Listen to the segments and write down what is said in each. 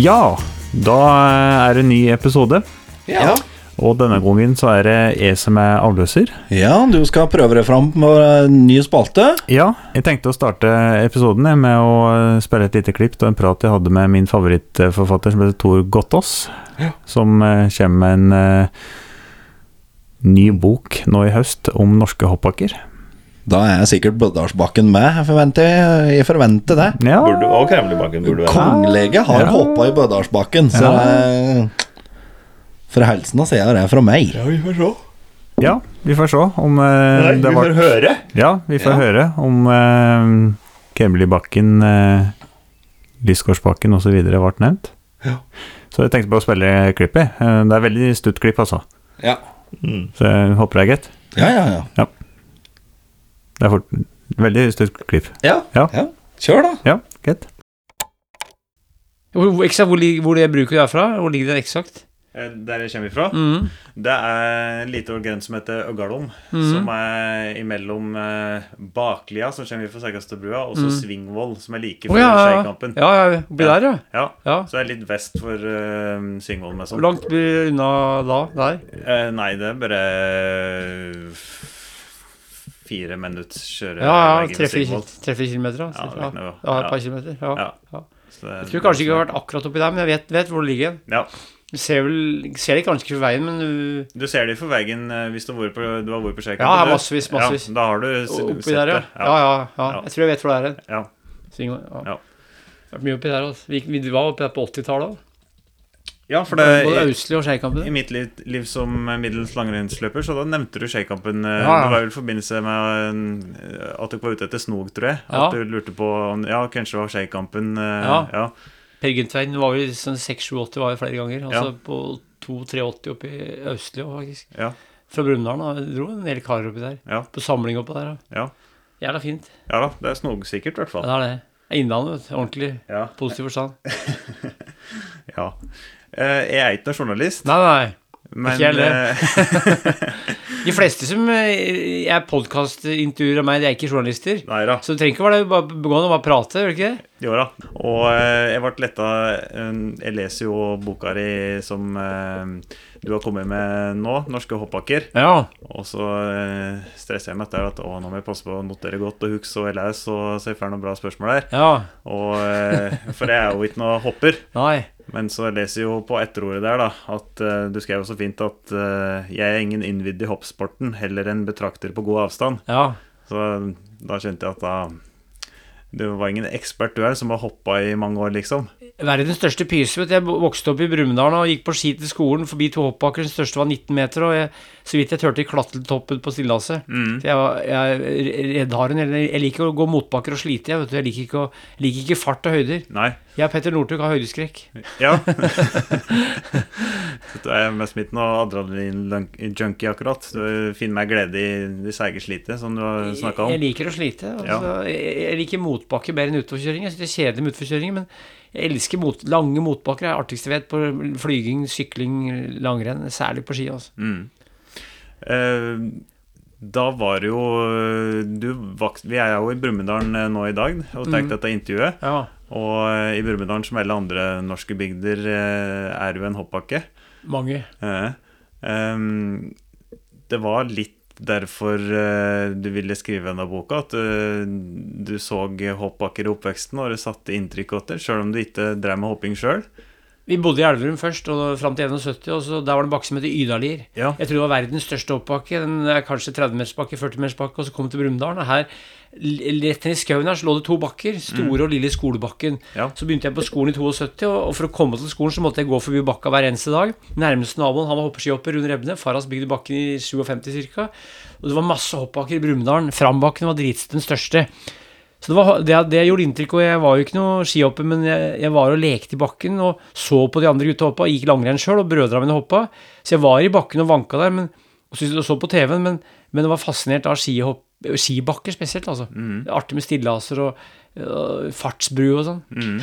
Ja, da er det en ny episode. Ja. Og denne gangen så er det jeg som er avløser. ja, du skal prøve deg fram på en ny spalte. Ja, jeg tenkte å starte episoden med å spille et lite klipp av en prat jeg hadde med min favorittforfatter som heter Tor Gottaas. Ja. Som eh, kommer med en eh, ny bok nå i høst om norske hoppbakker. Da er sikkert Bløddalsbakken med, jeg forventer, jeg forventer det. Ja, Burde, og Kremlebakken burde være Kongelege har Ja. hoppa i Bøddalsbakken, så Ja. For helsen av sier det fra meg. Ja, vi får se. ja, vi får se om eh, Nei, det vi får høre. Ja, vi får Ja. høre om uh, Kremlebakken, uh, Lysgårdsbakken osv. ble nevnt. Ja. Så jeg tenkte på å spille klippet. Eh, det er veldig stutt klipp, altså. Ja, Mm. Så jeg håper det er greit. ja, ja. ja. Det er fort, veldig stutt klipp. ja. Ja. ja. Kjør, da. Ja, greit. Hvor, hvor, eksakt, hvor, det bruket er fra? Hvor ligger det eksakt? Der jeg kommer fra, Mm. det er en liten grense som heter Øgalom. mm. Som er imellom uh, Baklia, som kommer fra Seigastadbrua, og så mm. Svingvoll, som er like før ja, ja. Skeikampen. Ja, ja, oppi Ja. der, ja. Ja, ja. så det er litt vest for uh, Svingvoll. Med Hvor langt blir det unna da? Der? Eh, nei, det er bare fire minutts kjøre Ja, ja. Tre-fire kilometer. Da. Ja, Ja, det ja, et par kilometer. Ja. Det Jeg tror kanskje ikke jeg har vært akkurat oppi der, men jeg vet, vet hvor det ligger. Ja. Du ser vel ser det ganske for veien, men du Du ser det for veien eh, hvis du har vært på, du har vært på Skeikampen. Ja, massevis, massevis. Ja, da har du Oppi sett der, ja. det. Ja, ja, ja. Ja. Jeg tror jeg vet hvor det er. Ja. Ja. Ja. Vært mye oppi der. Altså. Vi, vi var oppi der på 80-tallet. Ja, for det Både og i mitt liv, liv som middels langrennsløper, så da nevnte du Skeikampen. eh, Ja, ja. Det var vel i forbindelse med eh, at du var ute etter snog, tror jeg. Ja. At du lurte på Ja, kanskje det var Skeikampen. eh, Ja. ja. Per Gyntveien var jo sånn 6-7-80 var jo flere ganger. Altså Ja. på 2-3-80 i Austli òg, faktisk. Ja. Fra Brumunddal. dro en del karer oppi der. Ja. På samling oppå der. Ja. Jævla fint. ja da, det er snogsikkert, i hvert fall. Ja, det er det. Det Innlandet, vet du. Ordentlig Ja. positiv forstand. ja. Eh, Jeg er ikke noen journalist, Nei, nei. men Ikke heller. eh, De fleste som eh, er podkastintervjuer av meg, de er ikke journalister. Neida. Så du trenger ikke være bare begå å bare prate, gjør du ikke det? Jo da. Og jeg ble letta Jeg leser jo boka di som du har kommet med nå, 'Norske hoppbakker'. Ja. Og så stresser jeg meg etter at å, nå må jeg passe på å notere godt og huske og jeg leser, og så jeg får noen bra spørsmål der. Ja. Og, for jeg er jo ikke noe hopper. Nei. Men så leser jo på etterordet der da at uh, du skrev så fint at uh, jeg er ingen innvidd i hoppsporten, heller en betrakter på god avstand. Ja. Så da kjente jeg at da Du var ingen ekspert du er, som har hoppa i mange år, liksom. Verdens største pyse. vet du. Jeg vokste opp i Brumunddal og gikk på ski til skolen forbi to hoppbakker. Den største var 19 meter, og jeg, så vidt jeg turte, klatret toppen på stillaset. Mm. Så Jeg, jeg er reddharen, jeg liker å gå motbakker og slite. Jeg, jeg liker ikke, å, liker ikke fart og høyder. Nei. Jeg og Petter Northug har høydeskrekk. Ja. Du er mest mitt noe adrenalin-junkie, akkurat. Du finner meg glede i det seige slitet, som du har snakka Jeg liker å slite. Altså, jeg, jeg liker motbakke bedre enn utforkjøring. Jeg syns det er kjedelig med utforkjøring, men jeg elsker mot, lange motbakker. Det er artigste jeg vet på flyging, sykling, langrenn. Særlig på ski. Altså. Mm. Eh, da var jo du vaks, Vi er jo i Brumunddal eh, nå i dag og tar Mm. dette intervjuet. Ja, Og eh, i Brumunddal, som alle andre norske bygder, eh, er jo en hoppbakke. mange. Eh, eh, det var litt derfor eh, du ville skrive denne boka, at eh, du så hoppbakker i oppveksten, og det satte inntrykk av det, sjøl om du ikke drev med hopping sjøl. Vi bodde i Elverum først, og fram til 71, og så der var det en bakke som heter Ydalier. Ja. Jeg tror det var verdens største oppbakke. Den er kanskje 30-metersbakke, 40-metersbakke, og så kom vi til Brumunddal. Her, rett ned i skauen her, så lå det to bakker. Store og lille skolebakken. Ja. Så begynte jeg på skolen i 72, og for å komme til skolen så måtte jeg gå forbi bakka hver eneste dag. Nærmeste naboen han var hoppeskihopper, Rune Rebne. hans bygde bakken i 57 ca. Og det var masse hoppbakker i Brumdalen. Frambakken var dritsett den største. Så det, var, det, det gjorde inntrykk, og jeg var jo ikke noe skihopper, men jeg, jeg var og lekte i bakken og så på de andre gutta hoppa, gikk langrenn sjøl, og brødrene mine hoppa. Så jeg var i bakken og vanka der men, og, så på TV-en, men, men jeg var fascinert av skihopp, skibakker spesielt. altså. Mm. Artig med stillehaser og, og fartsbru og sånn. Mm.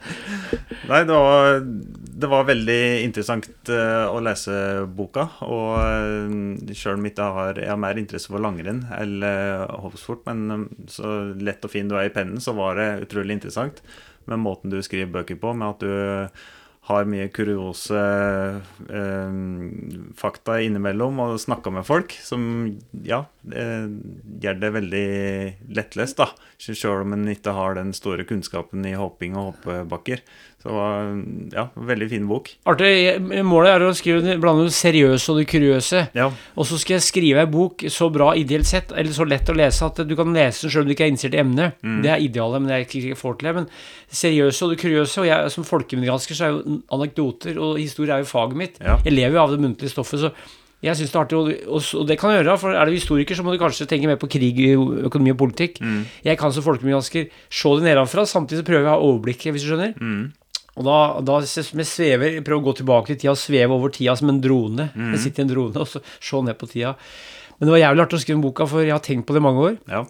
Nei, det var, det var veldig interessant eh, å lese boka. Og uh, sjøl om jeg ikke har, jeg har mer interesse for langrenn eller uh, hoppsport, men eh, så lett og fin du er i pennen, så var det utrolig interessant. med måten du skriver bøker på, med at du har mye kuriose eh, fakta innimellom og snakker med folk, som ja, eh, gjør det veldig lettlest, da. Sjøl om en ikke har den store kunnskapen i hopping og hoppebakker. Så det var ja, veldig fin bok. Artig. Målet er å skrive blande det seriøse og det kuriøse. Ja, Og så skal jeg skrive ei bok så bra ideelt sett, eller så lett å lese at du kan lese den sjøl om du ikke er interessert i emnet. Det er idealet, men det er ikke jeg får til det. Men seriøse og det kuriøse, og jeg som folkemedgransker, så er jo anekdoter og historie er jo faget mitt. Ja. Jeg lever jo av det muntlige stoffet, så jeg syns det er artig, og, det kan jeg gjøre. For er du historiker, så må du kanskje tenke mer på krig, økonomi og politikk. Jeg kan som folkemedgransker se det nedenfra, samtidig så prøver jeg å ha overblikket, hvis du skjønner. Og da, da vi svever, prøve å gå tilbake til tida og sveve over tida som en drone. Jeg sitter i en drone og så se ned på tida. Men det var jævlig artig å skrive boka, for jeg har tenkt på det i mange år. ja.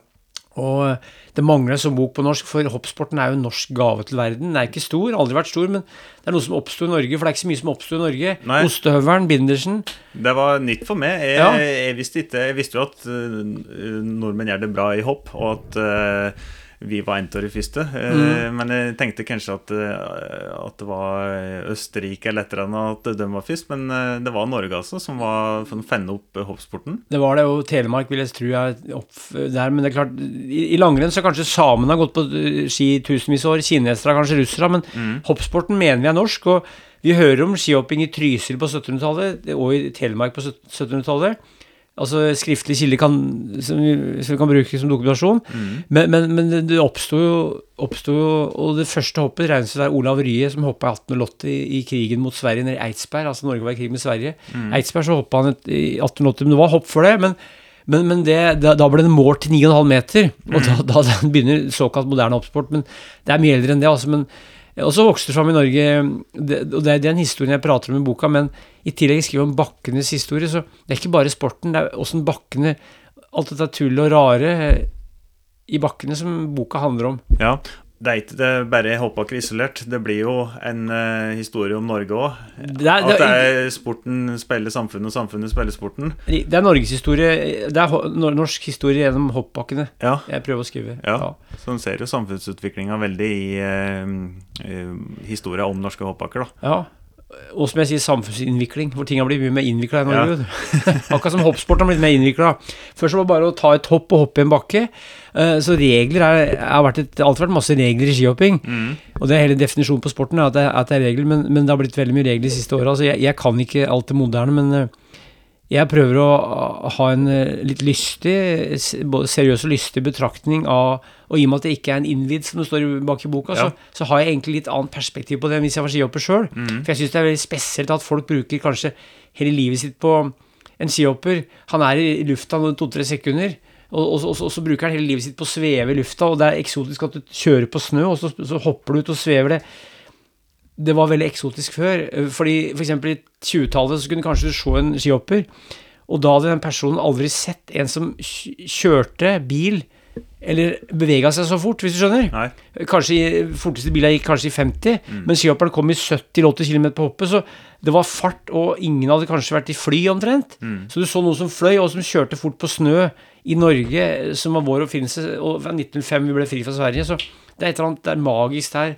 Og eh, det mangler som bok på norsk, for hoppsporten er jo en norsk gave til verden. Den er ikke stor, aldri vært stor, men det er noe som oppsto i Norge, for det er ikke så mye som oppsto i Norge. Nei. Ostehøvelen, bindersen. Det var nytt for meg. Jeg, Ja. jeg, visste, ikke, jeg visste jo at uh, nordmenn gjør det bra i hopp, og at uh, vi var en av de første. Uh, Mm. Men jeg tenkte kanskje at, uh, at det var Østerrike eller et eller annet at de var først. Men det var Norge altså som var for å fenne opp hoppsporten. Det var det, og Telemark vil jeg tro er opp der, men det er klart I, i langrenn så kanskje samene har gått på eh, ski tusenvis av år, kinesere er kanskje russere, men hoppsporten mener vi er norsk, og vi hører om skihopping i Trysil på 1700-tallet og i Telemark på 1700-tallet. Altså skriftlige kilder kan, som, vi, kan bruke som dokumentasjon. Men, men, men det- det oppsto jo, oppsto jo Og det første hoppet regnes det er Olav Rye som hoppa i 1880 i, i krigen mot Sverige nede i Eidsberg. Altså Norge var i krig med Sverige. Eidsberg så hoppa han et, i 1880, men det var hopp for det. men men, men det, da, da ble det målt til 9,5 meter, og da, da, da begynner såkalt moderne hoppsport. Men det er mye eldre enn det. altså, men og så vokste det fram i Norge, og det er den historien jeg prater om i boka, men i tillegg skriver jeg om bakkenes historie, så det er ikke bare sporten, det er åssen bakkene Alt dette tullet og rare eh, i bakkene som boka handler om. Ja, det er ikke det bare hoppbakker isolert. Det blir jo en uh, historie om Norge òg. At det er, sporten spiller samfunnet, og samfunnet spiller sporten. det er norgeshistorie Det er norsk historie gjennom hoppbakkene Ja, jeg prøver å skrive. Ja, så en ser jo samfunnsutviklinga veldig i uh, eh, historia om norske hoppbakker, da. Ja. Og som jeg sier, samfunnsinnvikling, hvor ting har blitt mye mer innvikla i Norge. Ja. Akkurat som hoppsport har blitt mer innvikla. Først var det bare å ta et hopp og hoppe i en bakke. Eh, Så regler er, har vært et, alltid vært masse regler i skihopping. Og det er hele definisjonen på sporten, at det, at det er regler, men, men det har blitt veldig mye regler de siste åra. Altså jeg, jeg kan ikke alt det moderne, men eh, jeg prøver å ha en eh, litt lystig, både seriøs og lystig betraktning av Og i og med at det ikke er en innvidd, som det står bak i boka, Ja. så, så har jeg egentlig litt annet perspektiv på det enn hvis jeg var skihopper sjøl. For jeg syns det er veldig spesielt at folk bruker kanskje hele livet sitt på en skihopper. Han er i lufta noen to-tre sekunder. Og, og, og, og så bruker han hele livet sitt på å sveve i lufta, og det er eksotisk at du kjører på snø, og så, så hopper du ut og svever det. Det var veldig eksotisk før. Fordi Fordi for eksempel i 20-tallet så kunne kanskje se en skihopper, og da hadde den personen aldri sett en som kjørte bil eller bevega seg så fort, hvis du skjønner. Nei. Kanskje forteste bila gikk kanskje i 50, men skihopperen kom i 70-80 km på hoppet, så det var fart, og ingen hadde kanskje vært i fly omtrent. Så du så noen som fløy, og som kjørte fort på snø i Norge, som var vår oppfinnelse, og fra 1905 vi ble fri fra Sverige, så det er et eller annet det er magisk der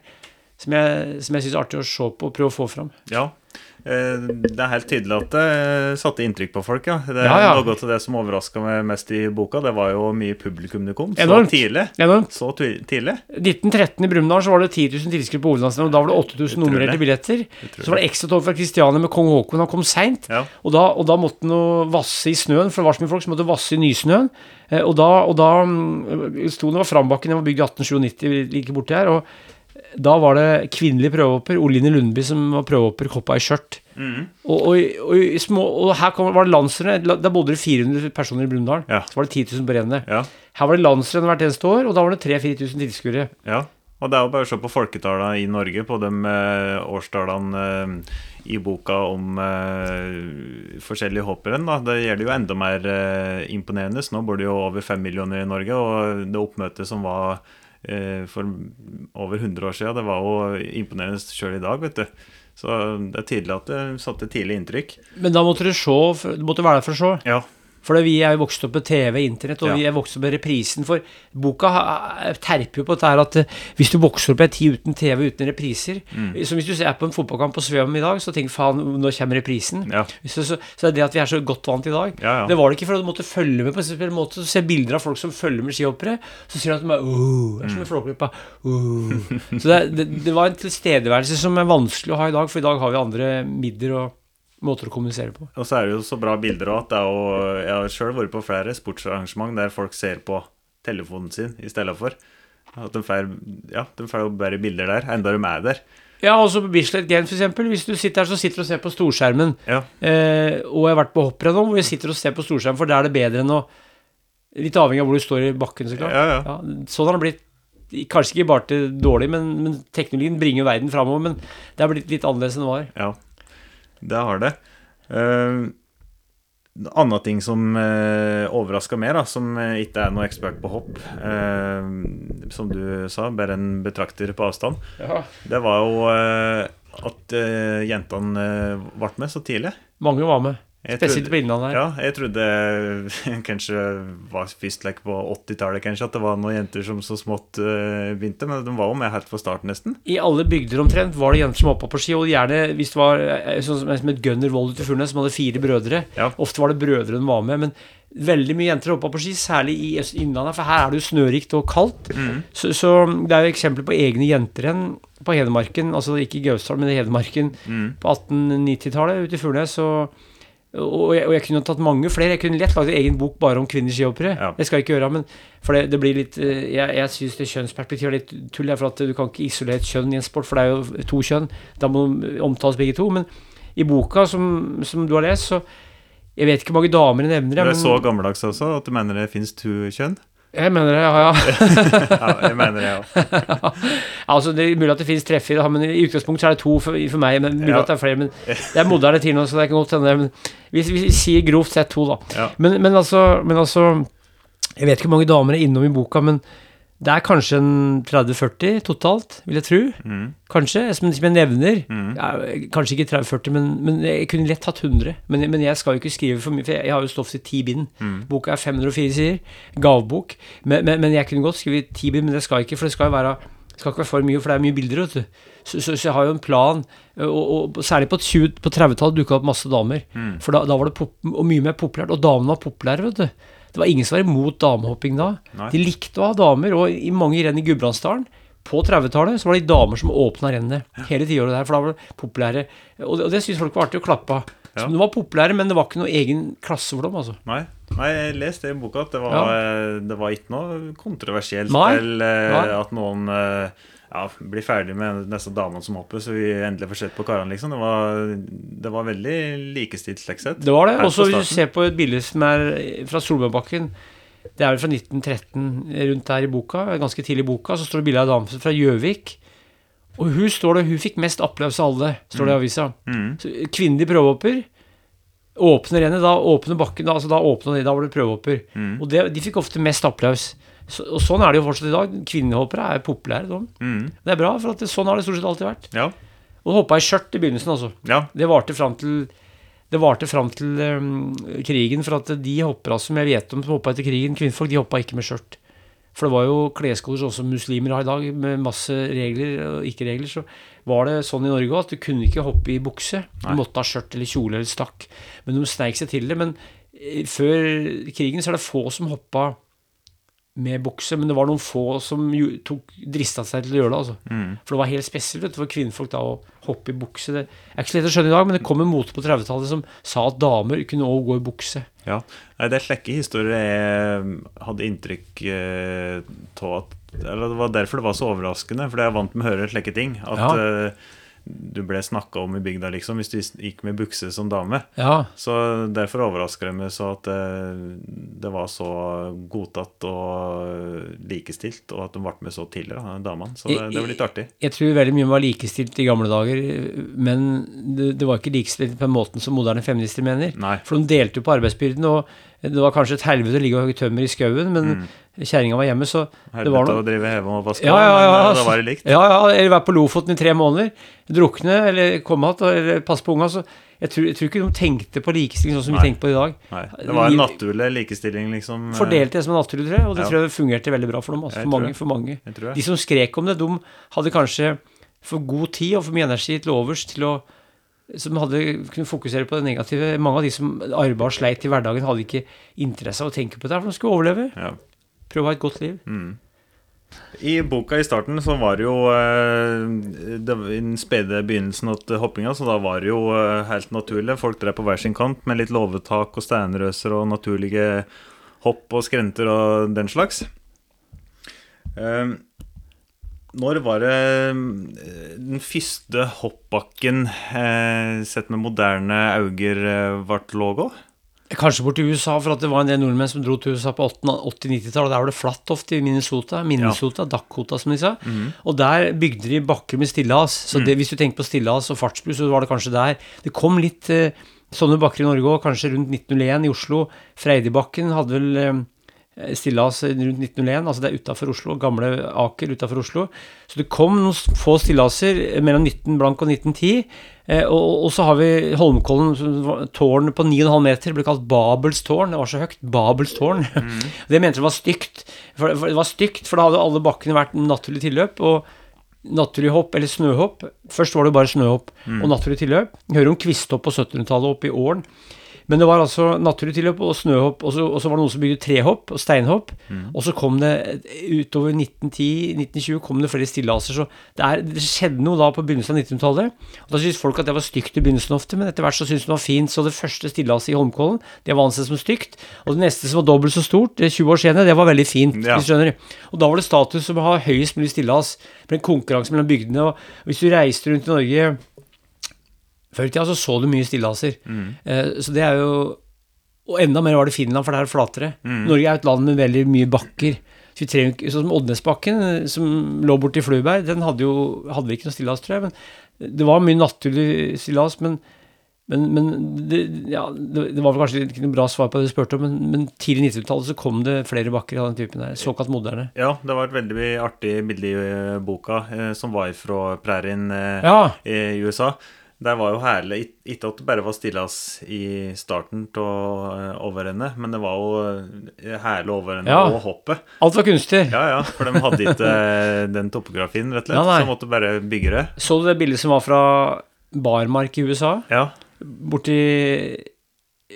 som jeg, som jeg syns er artig å se på og prøve å få fram. Ja. eh, Det er helt tydelig at det eh, satte inntrykk på folk, ja. Det Ja, ja. Noe av det som overraska meg mest i boka, det var jo mye publikum det kom. Så Enormt. tidlig. Enormt. Så tidlig. 1913 i Brumunddal så var det 10 000 tilskuere på hovedlandsrennet, og da var det 8000 nummererte billetter. Så var det ekstratog fra Kristiania med kong Haakon, han kom seint. Ja. Og og da måtte han vasse i snøen, for det var så mye folk som måtte vasse i nysnøen. Eh, Og da, og da mm, sto det var Frambakken, den var bygd i 1897, like borti her. Og da var det kvinnelig prøvehopper, Oline Lundby, som var prøvehopper, hoppa i skjørt. Mm. Og, og, og, små, og her kom, var det landsrenn, da bodde det 400 personer i Brumunddal. Ja. Så var det 10 000 på rennet. Ja. Her var det landsrenn hvert eneste år, og da var det 3000-4000 tilskuere. ja. Og det er jo bare å se på folketallene i Norge, på de eh, årstallene eh, i boka om eh, forskjellige hopprenn. Det gjelder jo enda mer eh, imponerende. Så nå bor det jo over fem millioner i Norge, og det oppmøtet som var for over 100 år siden, det var jo imponerende sjøl i dag, vet du. Så det er tydelig at det satte tidlig inntrykk. Men da måtte du se, du måtte være der for å se. Ja, For vi er jo vokst opp med TV, internett, og Ja. vi er vokst opp med reprisen. For boka terper jo på dette her at eh, hvis du vokser opp i en tid uten TV, uten repriser Mm. Så hvis du ser på en fotballkamp på Sveum i dag, så tenker faen, nå kommer reprisen. Ja. Så, så, så er det at vi er så godt vant i dag. Ja. Det var det ikke for at du måtte følge med på en måte. Så ser bilder av folk som følger med skihoppere, så ser du at de er oh, er som en flåklypa. Oh. Så det, det, det var en tilstedeværelse som er vanskelig å ha i dag, for i dag har vi andre midler og måter å kommunisere på. Og så er det jo så bra bilder òg Jeg har sjøl vært på flere sportsarrangement der folk ser på telefonen sin i stedet for. At de får, ja, de får jo bare bilder der, enda de er der. Ja, også på Bislett Games, for eksempel. Hvis du sitter her, så sitter du og ser på storskjermen. Ja. Eh, og jeg har vært på hopprenn nå, hvor jeg sitter og ser på storskjermen, for der er det bedre enn å Litt avhengig av hvor du står i bakken, så klart. Ja, ja. Ja, sånn har det blitt. Kanskje ikke bare til dårlig, men, men teknologien bringer verden framover. Men det har blitt litt annerledes enn det var. Ja, det har det. Uh, Anna ting som uh, overraska meg, da, som eh, ikke er noe ekspert på hopp, uh, som du sa, bare en betrakter på avstand, Ja. det var jo uh, at eh, jentene uh, ble med så tidlig. Mange var med. Spesielt på Innlandet her. Ja, jeg trodde kanskje var fistlek på 80-tallet kanskje at det var noen jenter som så smått uh, begynte, men de var jo med helt fra starten nesten. I alle bygder omtrent var det jenter som hoppa på ski, og gjerne hvis det var eh, sånn som et Gunner Wold ute i Furnes, som hadde fire brødre. Ja. Ofte var det brødre de var med, men veldig mye jenter hoppa på ski, særlig i Innlandet, for her er det jo snørikt og kaldt. Så, så det er jo eksempler på egne jenterenn på Hedmarken, altså ikke i Gausdal, men i Hedmarken på 1890-tallet ute i Furnes. Og, og, jeg, og jeg kunne tatt mange flere. Jeg kunne lett lagd en egen bok bare om kvinnelige skihoppere. Ja. Det skal jeg ikke gjøre, men for det, det blir litt eh, Jeg, jeg syns det kjønnsperspektivet er litt tull, for at du kan ikke isolere et kjønn i en sport, for det er jo to kjønn. Da må de omtales begge to. Men i boka som, som du har lest, så Jeg vet ikke hvor mange damer jeg nevner. det. Det er så gammeldags også at du mener det fins to kjønn? Jeg mener det, ja. ja. Ja, jeg mener det, ja. altså, det er mulig at det finnes i det, men i utgangspunktet så er det to for, for meg. Men mulig Ja. at det er flere. Men det er moderne til nå, så det kan godt hende. Men vi, vi sier grovt sett to, da. Ja. Men, men, altså, men altså Jeg vet ikke hvor mange damer er innom i boka, men det er kanskje en 30-40 totalt, vil jeg tro. Mm. Kanskje, som jeg nevner. Mm. Ja, kanskje ikke 30-40, men, men jeg kunne lett hatt 100. Men, men jeg skal jo ikke skrive for mye, for jeg, har jo stoff til 10 bind. Mm. Boka er 504 sider. Gavebok. Men, men, men jeg kunne godt skrive 10 bind, men det skal ikke, for det skal jo være skal ikke være for mye, for det er mye bilder, vet du. Så, så, så jeg har jo en plan, og, og særlig på, 20 på 30-tallet dukka det opp masse damer. Mm. For da, da var det pop, og mye mer populært, og damene var populære, vet du. Det var ingen som var imot damehopping da. Nei. De likte å ha damer, og i mange renn i Gudbrandsdalen på 30-tallet så var det damer som åpna rennet hele tiåret der, for da var det populære. Og det, det syntes folk var artig å klappe av. Ja. Så de var populære, men det var ikke noe egen klasse for dem, altså. Nei. Nei, jeg leste i boka at det var, ja. det var ikke noe kontroversielt Nei. eller eh, Nei. at noen eh, ja, blir ferdig med disse damene som hopper, så vi endelig får sett på karene, liksom. Det var, det var veldig likestilt, slik sett. Det var det. Og så hvis du ser på et bilde som er fra Solbergbakken Det er vel fra 1913 rundt der i boka, ganske tidlig i boka, så står det bilde av en dame fra Gjøvik. Og hun står det, hun fikk mest applaus av alle, står det i avisa. Mm. Så Kvinnelig prøvehopper. Åpne rennet, da åpner bakken, da, altså da åpna de, da var det prøvehopper. Mm. Og det, de fikk ofte mest applaus. Så, og sånn er det jo fortsatt i dag. Kvinnehoppere er populære, de. Mm. Det er bra, for at det, sånn har det stort sett alltid vært. Ja. Og hoppa i skjørt i begynnelsen, altså. ja. Det varte fram til det varte fram til um, krigen, for at de hoppere som jeg vet om som hoppa etter krigen, kvinnfolk, de hoppa ikke med skjørt. For det var jo kleskoder sånn som muslimer har i dag, med masse regler og ikke-regler. Så var det sånn i Norge òg at du kunne ikke hoppe i bukse. Du måtte ha skjørt eller kjole eller stakk. Men de sneik seg til det. Men eh, før krigen så er det få som hoppa med bukse, men det var noen få som tok, drista seg til å gjøre det. altså. Mm. For det var helt spesielt vet du, for kvinnfolk da å hoppe i bukse. Det er ikke så lett å skjønne i dag, men det kom en mote på 30-tallet som sa at damer kunne òg gå i bukse. Ja. Det er slekke historier jeg hadde inntrykk av at Eller det var derfor det var så overraskende, for jeg er vant med å høre slekke ting. At Ja. eh, du ble snakka om i bygda, liksom, hvis du gikk med bukse som dame. Ja, Så derfor overrasker det meg så at det, det var så godtatt og likestilt, og at de ble med så tidlig, da, damene. Så det, det var litt artig. jeg tror veldig mye var likestilt i gamle dager, men det, det var ikke likestilt på den måten som moderne feminister mener. Nei. For de delte jo på arbeidsbyrden, og Det var kanskje et helvete å ligge og hogge tømmer i skauen, men kjerringa var hjemme, så det var Helvete noe å drive heve og vaske, Ja, ja, ja, men eh, altså. da var det likt. Ja, ja, eller være på Lofoten i tre måneder. Drukne eller komme igjen eller passe på unga. Så jeg tror, jeg tror ikke de tenkte på likestilling sånn som Nei. vi tenker på i dag. Nei, det var en naturlig likestilling, liksom. eh, Fordelte det som en naturlig, tror jeg, og det Ja. tror jeg fungerte veldig bra for dem. Altså, for, mange, for mange. De som skrek om det, de hadde kanskje for god tid og for mye energi til overs til å som hadde kunne fokusere på det negative. Mange av de som arva og sleit i hverdagen, hadde ikke interesse av å tenke på det, for de skulle overleve. Ja. Prøve å ha et godt liv. I boka i starten så var det jo eh, det var i den spede begynnelsen av hoppinga, så da var det jo eh, helt naturlig. Folk drev på hver sin kant med litt låvetak og steinrøser og naturlige hopp og skrenter og den slags. Eh, Når var det eh, den første hoppbakken eh, sett med moderne eh, ble laga? Kanskje bort til USA, for at det var en del nordmenn som dro til USA på 80-90-tallet. Der var det flatt ofte i Minnesota. Minnesota, Dakota, som de sa. Og der bygde de bakker med stillas. Så det, hvis du tenker på stillas og fartsbrus, så var det kanskje der. Det kom litt eh, sånne bakker i Norge òg, kanskje rundt 1901 i Oslo. Freidebakken hadde vel eh, stillas rundt 1901, altså det er utafor Oslo. Gamle Aker utafor Oslo. Så det kom noen få stillaser mellom 19 blank og 1910. Eh, og, og så har vi Holmenkollen, Tårnet på 9,5 meter, ble kalt Babels tårn. Det var så høyt. Babels tårn. det mente de var stygt. For, for det var stygt, for da hadde alle bakkene vært naturlig tilløp. og Naturlig hopp eller snøhopp. Først var det bare snøhopp og naturlig tilløp. Vi hører om kvisthopp på 1700-tallet oppe i Ålen. Men det var altså naturlig tilløp og snøhopp, og så, og så var det noen som bygde trehopp og steinhopp. Og så kom det utover 1910-1920 kom det flere stillaser, så det, er, det skjedde noe da på begynnelsen av 1900-tallet. Og Da syntes folk at det var stygt i begynnelsen ofte, men etter hvert så syntes de det var fint. Så det første stillaset i Holmkollen, det var ansett som stygt. Og det neste som var dobbelt så stort, det er 20 år senere, det var veldig fint. Ja. hvis du skjønner. Og da var det status som å ha høyest mulig stillas. Det ble en konkurranse mellom bygdene. Og hvis du reiste rundt i Norge før i tida, så så du mye stillaser. Eh, så det er jo Og enda mer var det Finland, for det er flatere. Norge er et land med veldig mye bakker. Så vi trenger Sånn som Oddnesbakken, eh, som lå borti Fluberg, den hadde jo hadde ikke noe stillas, tror jeg. Men det var mye naturlig stillas, men men, men det, ja, det, var vel kanskje ikke noe bra svar på det du spurte om, men, men tidlig 90-tallet så kom det flere bakker av den typen der, såkalt moderne. Ja, det var et veldig artig bilde i eh, boka, som var fra prærien Ja, i USA. Der var jo herlig Ikke at det bare var stillas i starten av overrennet, men det var jo eh, herlig overrenne Ja. og hoppet. alt var kunstig. Ja, ja, for de hadde ikke eh, den topografien, rett og slett, Ja, så måtte bare bygge det. Så du det bildet som var fra Barmark i USA? Ja, Borti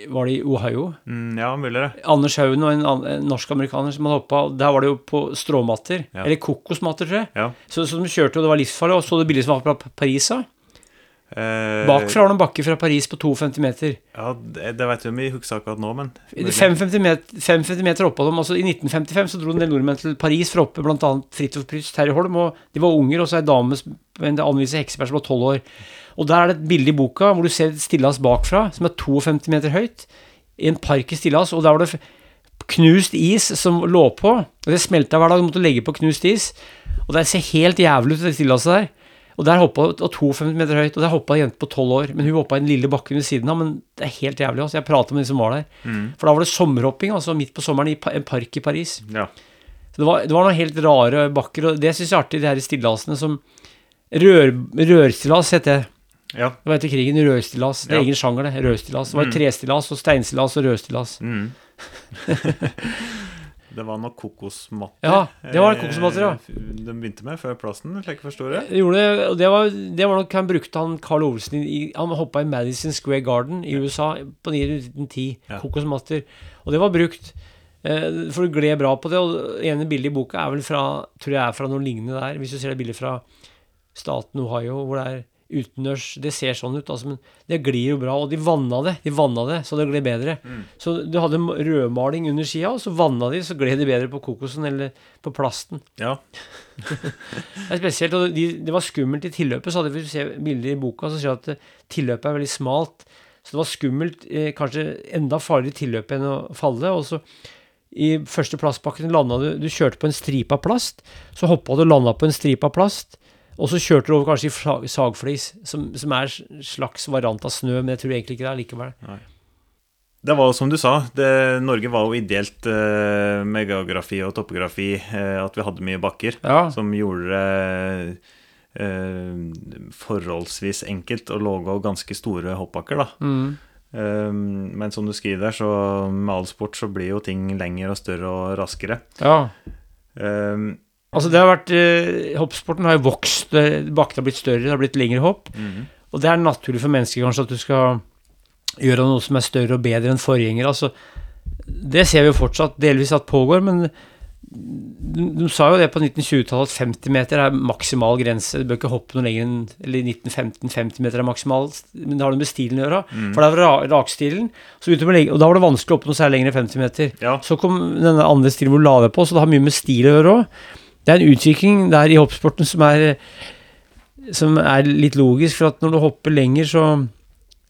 Var det i Ohio? mm, ja mulig det. Anders Haugen og en, en norsk-amerikaner som hadde hoppa. Der var det jo på stråmatter. Ja. Eller kokosmatter, tror jeg. Ja. Så, så de kjørte, og det var livsfarlig. Og så du bildet som var fra Paris, da? Eh, Bakfra har du en bakke fra Paris på 52 meter. Ja, det, det vet vi om vi husker akkurat nå, men 55 meter, 55 meter oppå dem. Altså, I 1955 så dro en del nordmenn til Paris for å hoppe bl.a. Fridtjof Prytz, Terje Holm, og de var unger, og så ei dame med en anviser hekseberg som var 12 år. Og der er det et bilde i boka hvor du ser stillas bakfra, som er 52 meter høyt, i en park i stillas, og der var det knust is som lå på, og det smelta hver dag, du måtte legge på knust is, og det ser helt jævlig ut, det stillaset der. Og der hoppa og 52 meter høyt, og der hoppa ei jente på 12 år. Men hun hoppa i den lille bakken ved siden av, men det er helt jævlig. Altså. Jeg prata med de som var der. For da var det sommerhopping, altså midt på sommeren i en park i Paris. ja. Så det var, det var noen helt rare bakker, og det syns jeg er artig, de her stillasene som Rør, Rørstillas heter det. ja. Det var etter krigen. Rørstillas. Det er Ja. egen sjanger, det. Rørstillas. Det var Mm. trestillas og steinstillas og rødstillas. Mm. det var noe kokosmatter. Ja, det var kokosmatter, ja. eh, De begynte med før plassen, slik jeg forstår det. Det gjorde det, og det var, det var nok han brukte han Carl Olsen i Han hoppa i Madison Square Garden i USA på 1910. Ja. Kokosmatter. Og det var brukt. Eh, for du gled bra på det. Og det ene bildet i boka er vel fra Tror jeg er fra noe lignende der. Hvis du ser det bildet fra staten Ohio, hvor det er utendørs Det ser sånn ut, altså, men det glir jo bra. Og de vanna det, de vanna det, så det gled bedre. Så du hadde rødmaling under skia, og så vanna de, så gled det bedre på kokosen eller på plasten. Ja. Det er spesielt, og de, det var skummelt i tilløpet, så hadde vi se bilder i boka, så ser du at eh, tilløpet er veldig smalt. Så det var skummelt, eh, kanskje enda farligere tilløp enn å falle. Og så i første plastbakken landa du Du kjørte på en stripe av plast, så hoppa du og landa på en stripe av plast. Og så kjørte du over kanskje i sagflis, som, som er en slags variant av snø, men jeg tror egentlig ikke det er likevel. Nei. Det var jo som du sa, det, Norge var jo ideelt eh, med geografi og topografi. Eh, at vi hadde mye bakker Ja. som gjorde det eh, forholdsvis enkelt å lage ganske store hoppbakker. da. Mm. Eh, men som du skriver der, så med all sport så blir jo ting lengre og større og raskere. ja. Eh, Altså det har vært eh, Hoppsporten har jo vokst, bakkene har blitt større, det har blitt lengre hopp. mhm. Og det er naturlig for mennesker kanskje at du skal gjøre noe som er større og bedre enn forgjenger. Altså, det ser vi jo fortsatt delvis at pågår, men de, de sa jo det på 1920-tallet at 50 meter er maksimal grense. Du bør ikke hoppe noe lenger enn Eller 1915 50 meter er maksimal, men det har noe med stilen å gjøre. For det er ra rakstilen, legge, og da var det vanskelig å hoppe noe særlig lenger enn 50 meter. Ja. Så kom denne andre stilen hvor du la deg på, så det har mye med stil å gjøre òg. Det er en utvikling der i hoppsporten som er, som er litt logisk, for at når du hopper lenger, så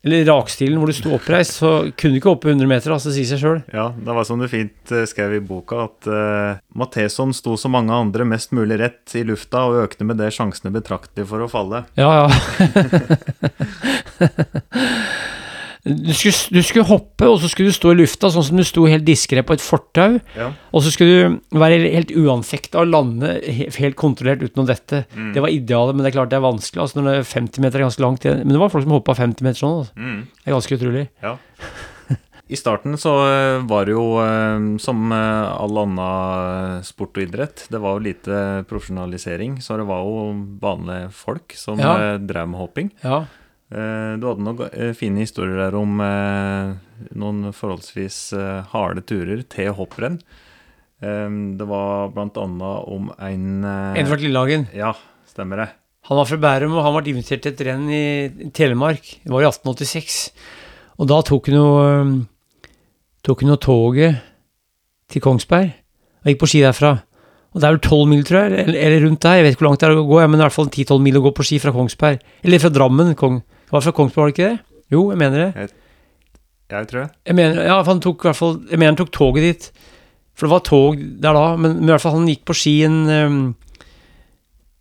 Eller rakstilen hvor du sto oppreist, så kunne du ikke hoppe 100 meter, altså sier seg sjøl. Ja, det var som du fint eh, skrev i boka, at uh, Matheson sto som mange andre mest mulig rett i lufta og økte med det sjansene betraktelig for å falle. Ja, ja. Du skulle, du skulle hoppe, og så skulle du stå i lufta sånn som du sto helt diskré på et fortau. Ja. Og så skulle du være helt uanfekta og lande helt kontrollert utenom dette. Mm. Det var idealet, men det er klart det er vanskelig. Altså når det er 50 meter er ganske langt igjen. Men det var folk som hoppa 50 meter sånn. Altså. Mm. Det er ganske utrolig. Ja. I starten så eh, var det jo eh, som eh, all annen sport og idrett. Det var jo lite profesjonalisering, så det var jo vanlige folk som Ja. drev med hopping. Ja. Eh, Du hadde noen eh, fine historier der om eh, noen forholdsvis harde turer til hopprenn. Det var annet om en Edvard Lillehagen. Ja, stemmer det. Han var fra Bærum, og han ble invitert til et renn i Telemark. Det var i 1886. Og da tok han jo øhm, Tok han toget til Kongsberg og gikk på ski derfra. Og det er vel tolv mil, tror jeg, eller, eller rundt der. Jeg vet ikke hvor langt det er å gå, men i hvert fall 10-12 mil å gå på ski fra Kongsberg. Eller fra Drammen. Kong. Det var fra Kongsberg, var det ikke det? Jo, jeg mener det. Jeg tror det. Jeg mener, ja, han tok hvert fall Jeg mener han tok toget dit. For det var tog der da, men, men i hvert fall han gikk på ski en um,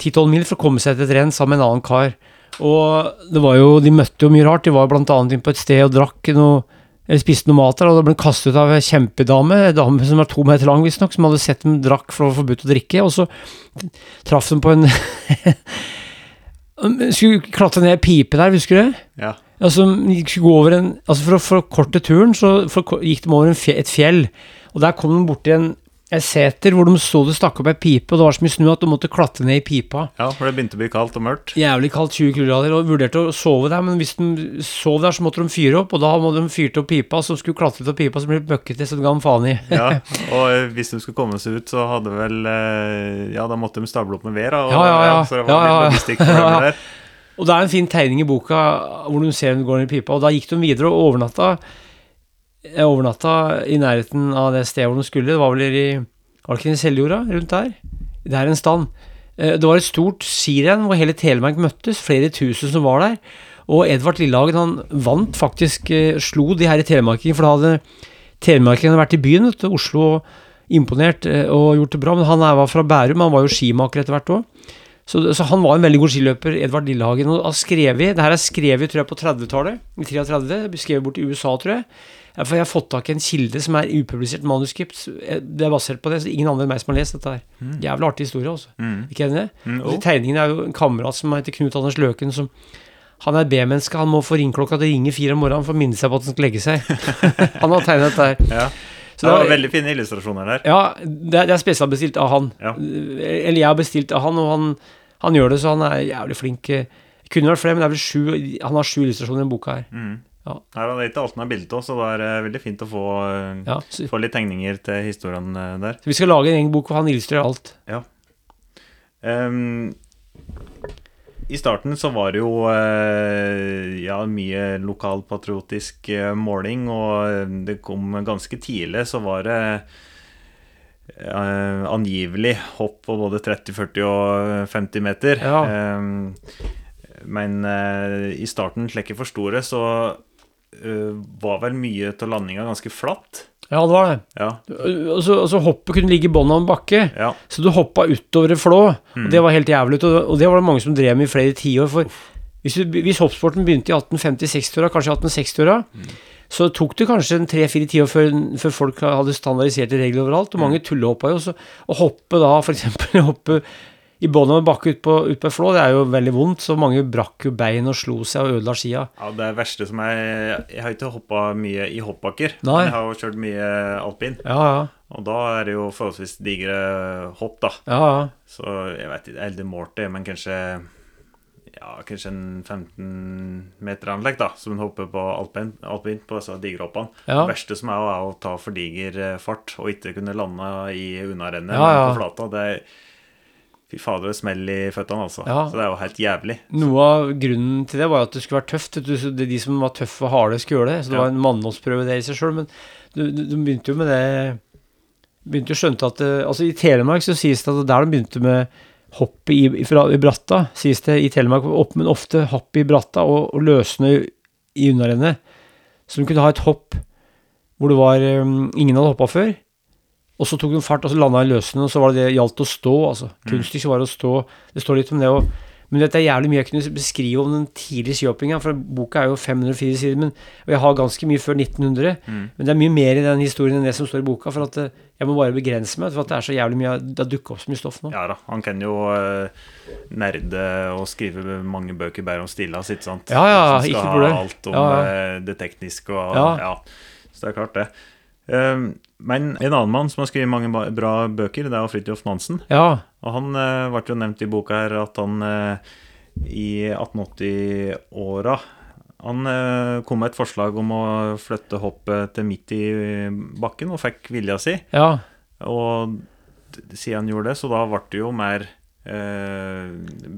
10-12 mil for å komme seg til et renn sammen med en annen kar. Og det var jo, de møtte jo mye rart. De var blant annet inne på et sted og drakk noe eller spiste noe mat der, og da ble han kastet ut av ei kjempedame, en dame som var to meter lang visstnok, som hadde sett dem drakk for å få forbudt å drikke, og så traff de på en Skulle klatre ned ei pipe der, husker du det? Ja. Altså, skulle gå over en, altså for å forkorte turen, så for, gikk de over en fje, et fjell. Og der kom de borti en, en seter hvor de så det stakk opp ei pipe, og det var så mye snø at de måtte klatre ned i pipa. ja, for det begynte å bli kaldt og mørkt. Jævlig kaldt, 20 kuldegrader, og vurderte å sove der, men hvis de sov der, så måtte de fyre opp, og da måtte de fyrte opp pipa, så skulle klatre ut av pipa, så ble det bøkkete, så det ga de faen i. Ja, og eh, hvis de skulle komme seg ut, så hadde vel eh, Ja, da måtte de stable opp med ved, da. Og, Ja, ja, ja. Så det var Ja, ja, ja. litt logistikkproblemer for dem der. Og det er en fin tegning i boka hvor de ser dem går ned i pipa, og da gikk de videre og overnatta, jeg overnatta i nærheten av det stedet hvor de skulle, det var vel i Var i Seljorda, rundt der? Det er en stand. Eh, Det var et stort skirenn hvor hele Telemark møttes, flere tusen som var der. Og Edvard Lillehagen han vant faktisk, eh, slo de her i telemarkingen, for da hadde telemarkingene vært i byen, vet Oslo, imponert eh, og gjort det bra. Men han var fra Bærum, han var jo skimaker etter hvert òg. Så, så han var en veldig god skiløper, Edvard Lillehagen. Og har skrevet, det her er skrevet tror jeg, på 30-tallet, i 33. Skrevet bort i USA, tror jeg. Ja, For jeg har fått tak i en kilde som er upublisert manuskript. Det er basert på det, så ingen andre enn meg som har lest dette her. Jævlig artig historie, altså. Mm. Ikke enig i det? Mm, oh. tegningene er jo en kamerat som heter Knut Anders Løken, som han er B-menneske. Han må få ringeklokka til å ringe fire om morgenen for å minne seg på at han skal legge seg. han har tegnet dette her. Ja. Så det var veldig fine illustrasjoner der. ja, det er, er spesialbestilt av han. Ja. Eller jeg har bestilt av han, og han, han gjør det, så han er jævlig flink. Kunne vært flere, men det er vel sju, han har sju illustrasjoner i den boka her. Mm. Ja. Her var det ikke alt den er bildet av, så det er eh, veldig fint å få, eh, Ja, så, få litt tegninger til historien eh, der. så vi skal lage en egen bok hvor han illustrerer alt. Ehm, I starten så var det jo ja, mye lokalpatriotisk måling, og det kom ganske tidlig, så var det uh, angivelig hopp på både 30, 40 og 50 meter. Ja. Um, men uh, i starten, slik jeg forsto det, så var vel mye av landinga ganske flatt. Ja, det var det. Ja. Og så, og så hoppet kunne ligge i bånn av en bakke. ja. Så du hoppa utover et flå, Mm. og det var helt jævlig. Og og det var det mange som drev med i flere tiår. For hvis, du, hvis hoppsporten begynte i 1850-60-åra, kanskje 1860-åra, Mm. så tok det kanskje en tre-fire tiår før, før folk hadde standardiserte regler overalt. Og mange tullehoppa jo. Så å hoppe da, f.eks. hoppe i bånn av en bakke ut på, ut på flå, det er jo veldig vondt. Så mange brakk jo bein og slo seg og ødela skia. Ja, Det er verste som er Jeg har ikke hoppa mye i hoppbakker. Nei. Men jeg har jo kjørt mye alpin. Ja, ja. Og da er det jo forholdsvis digre hopp, da. ja, ja. Så jeg vet ikke, har aldri målt det, men kanskje ja, kanskje en 15 meter anlegg, da, som en hopper på alpin, alpin på disse digre hoppene. Ja. Det verste som er, er å ta for diger fart og ikke kunne lande i unnarennet Ja, ja. på flata. Det er Fy fader, det smeller i føttene, altså. Ja. Så det er jo helt jævlig. Noe av grunnen til det var at det skulle være tøft. du, De som var tøffe og harde, skulle gjøre det. Så det Ja. var en mannholdsprøve det i seg sjøl. Men du, du, du begynte jo med det Begynte jo å skjønte at det, Altså I Telemark så sies det at der de begynte med hoppet i, i, fra- i bratta, sies det i Telemark, opp, men ofte hopp i bratta og, og løsne i unnarennet. Så de kunne ha et hopp hvor det var um, ingen hadde hoppa før. Og så tok de fart, og så landa i løsene, og så var det det gjaldt å stå. altså. Kunststykket var å stå. Det står litt om det òg. Men dette er jævlig mye jeg kunne beskrive om den tidlige skihoppinga, for boka er jo 504 sider, men, og jeg har ganske mye før 1900. Men det er mye mer i den historien enn det som står i boka, for at eh, jeg må bare begrense meg, for at det er så jævlig mye Det har dukka opp så mye stoff nå. Ja da, han kan jo uh, nerde og skrive mange bøker bare om stillas, ikke sant? Ja, ja, Som ikke skal ha problem. alt om Ja, ja. eh, det tekniske og Ja. ja. Så det er klart, det. Um, men en annen mann som har skrevet mange bra bøker, det er jo Fridtjof Nansen. Ja, Og han eh, ble jo nevnt i boka her at han eh, i 1880-åra han eh, kom med et forslag om å flytte hoppet til midt i bakken, og fikk vilja si. ja. Og siden han gjorde det, så da ble det jo mer eh,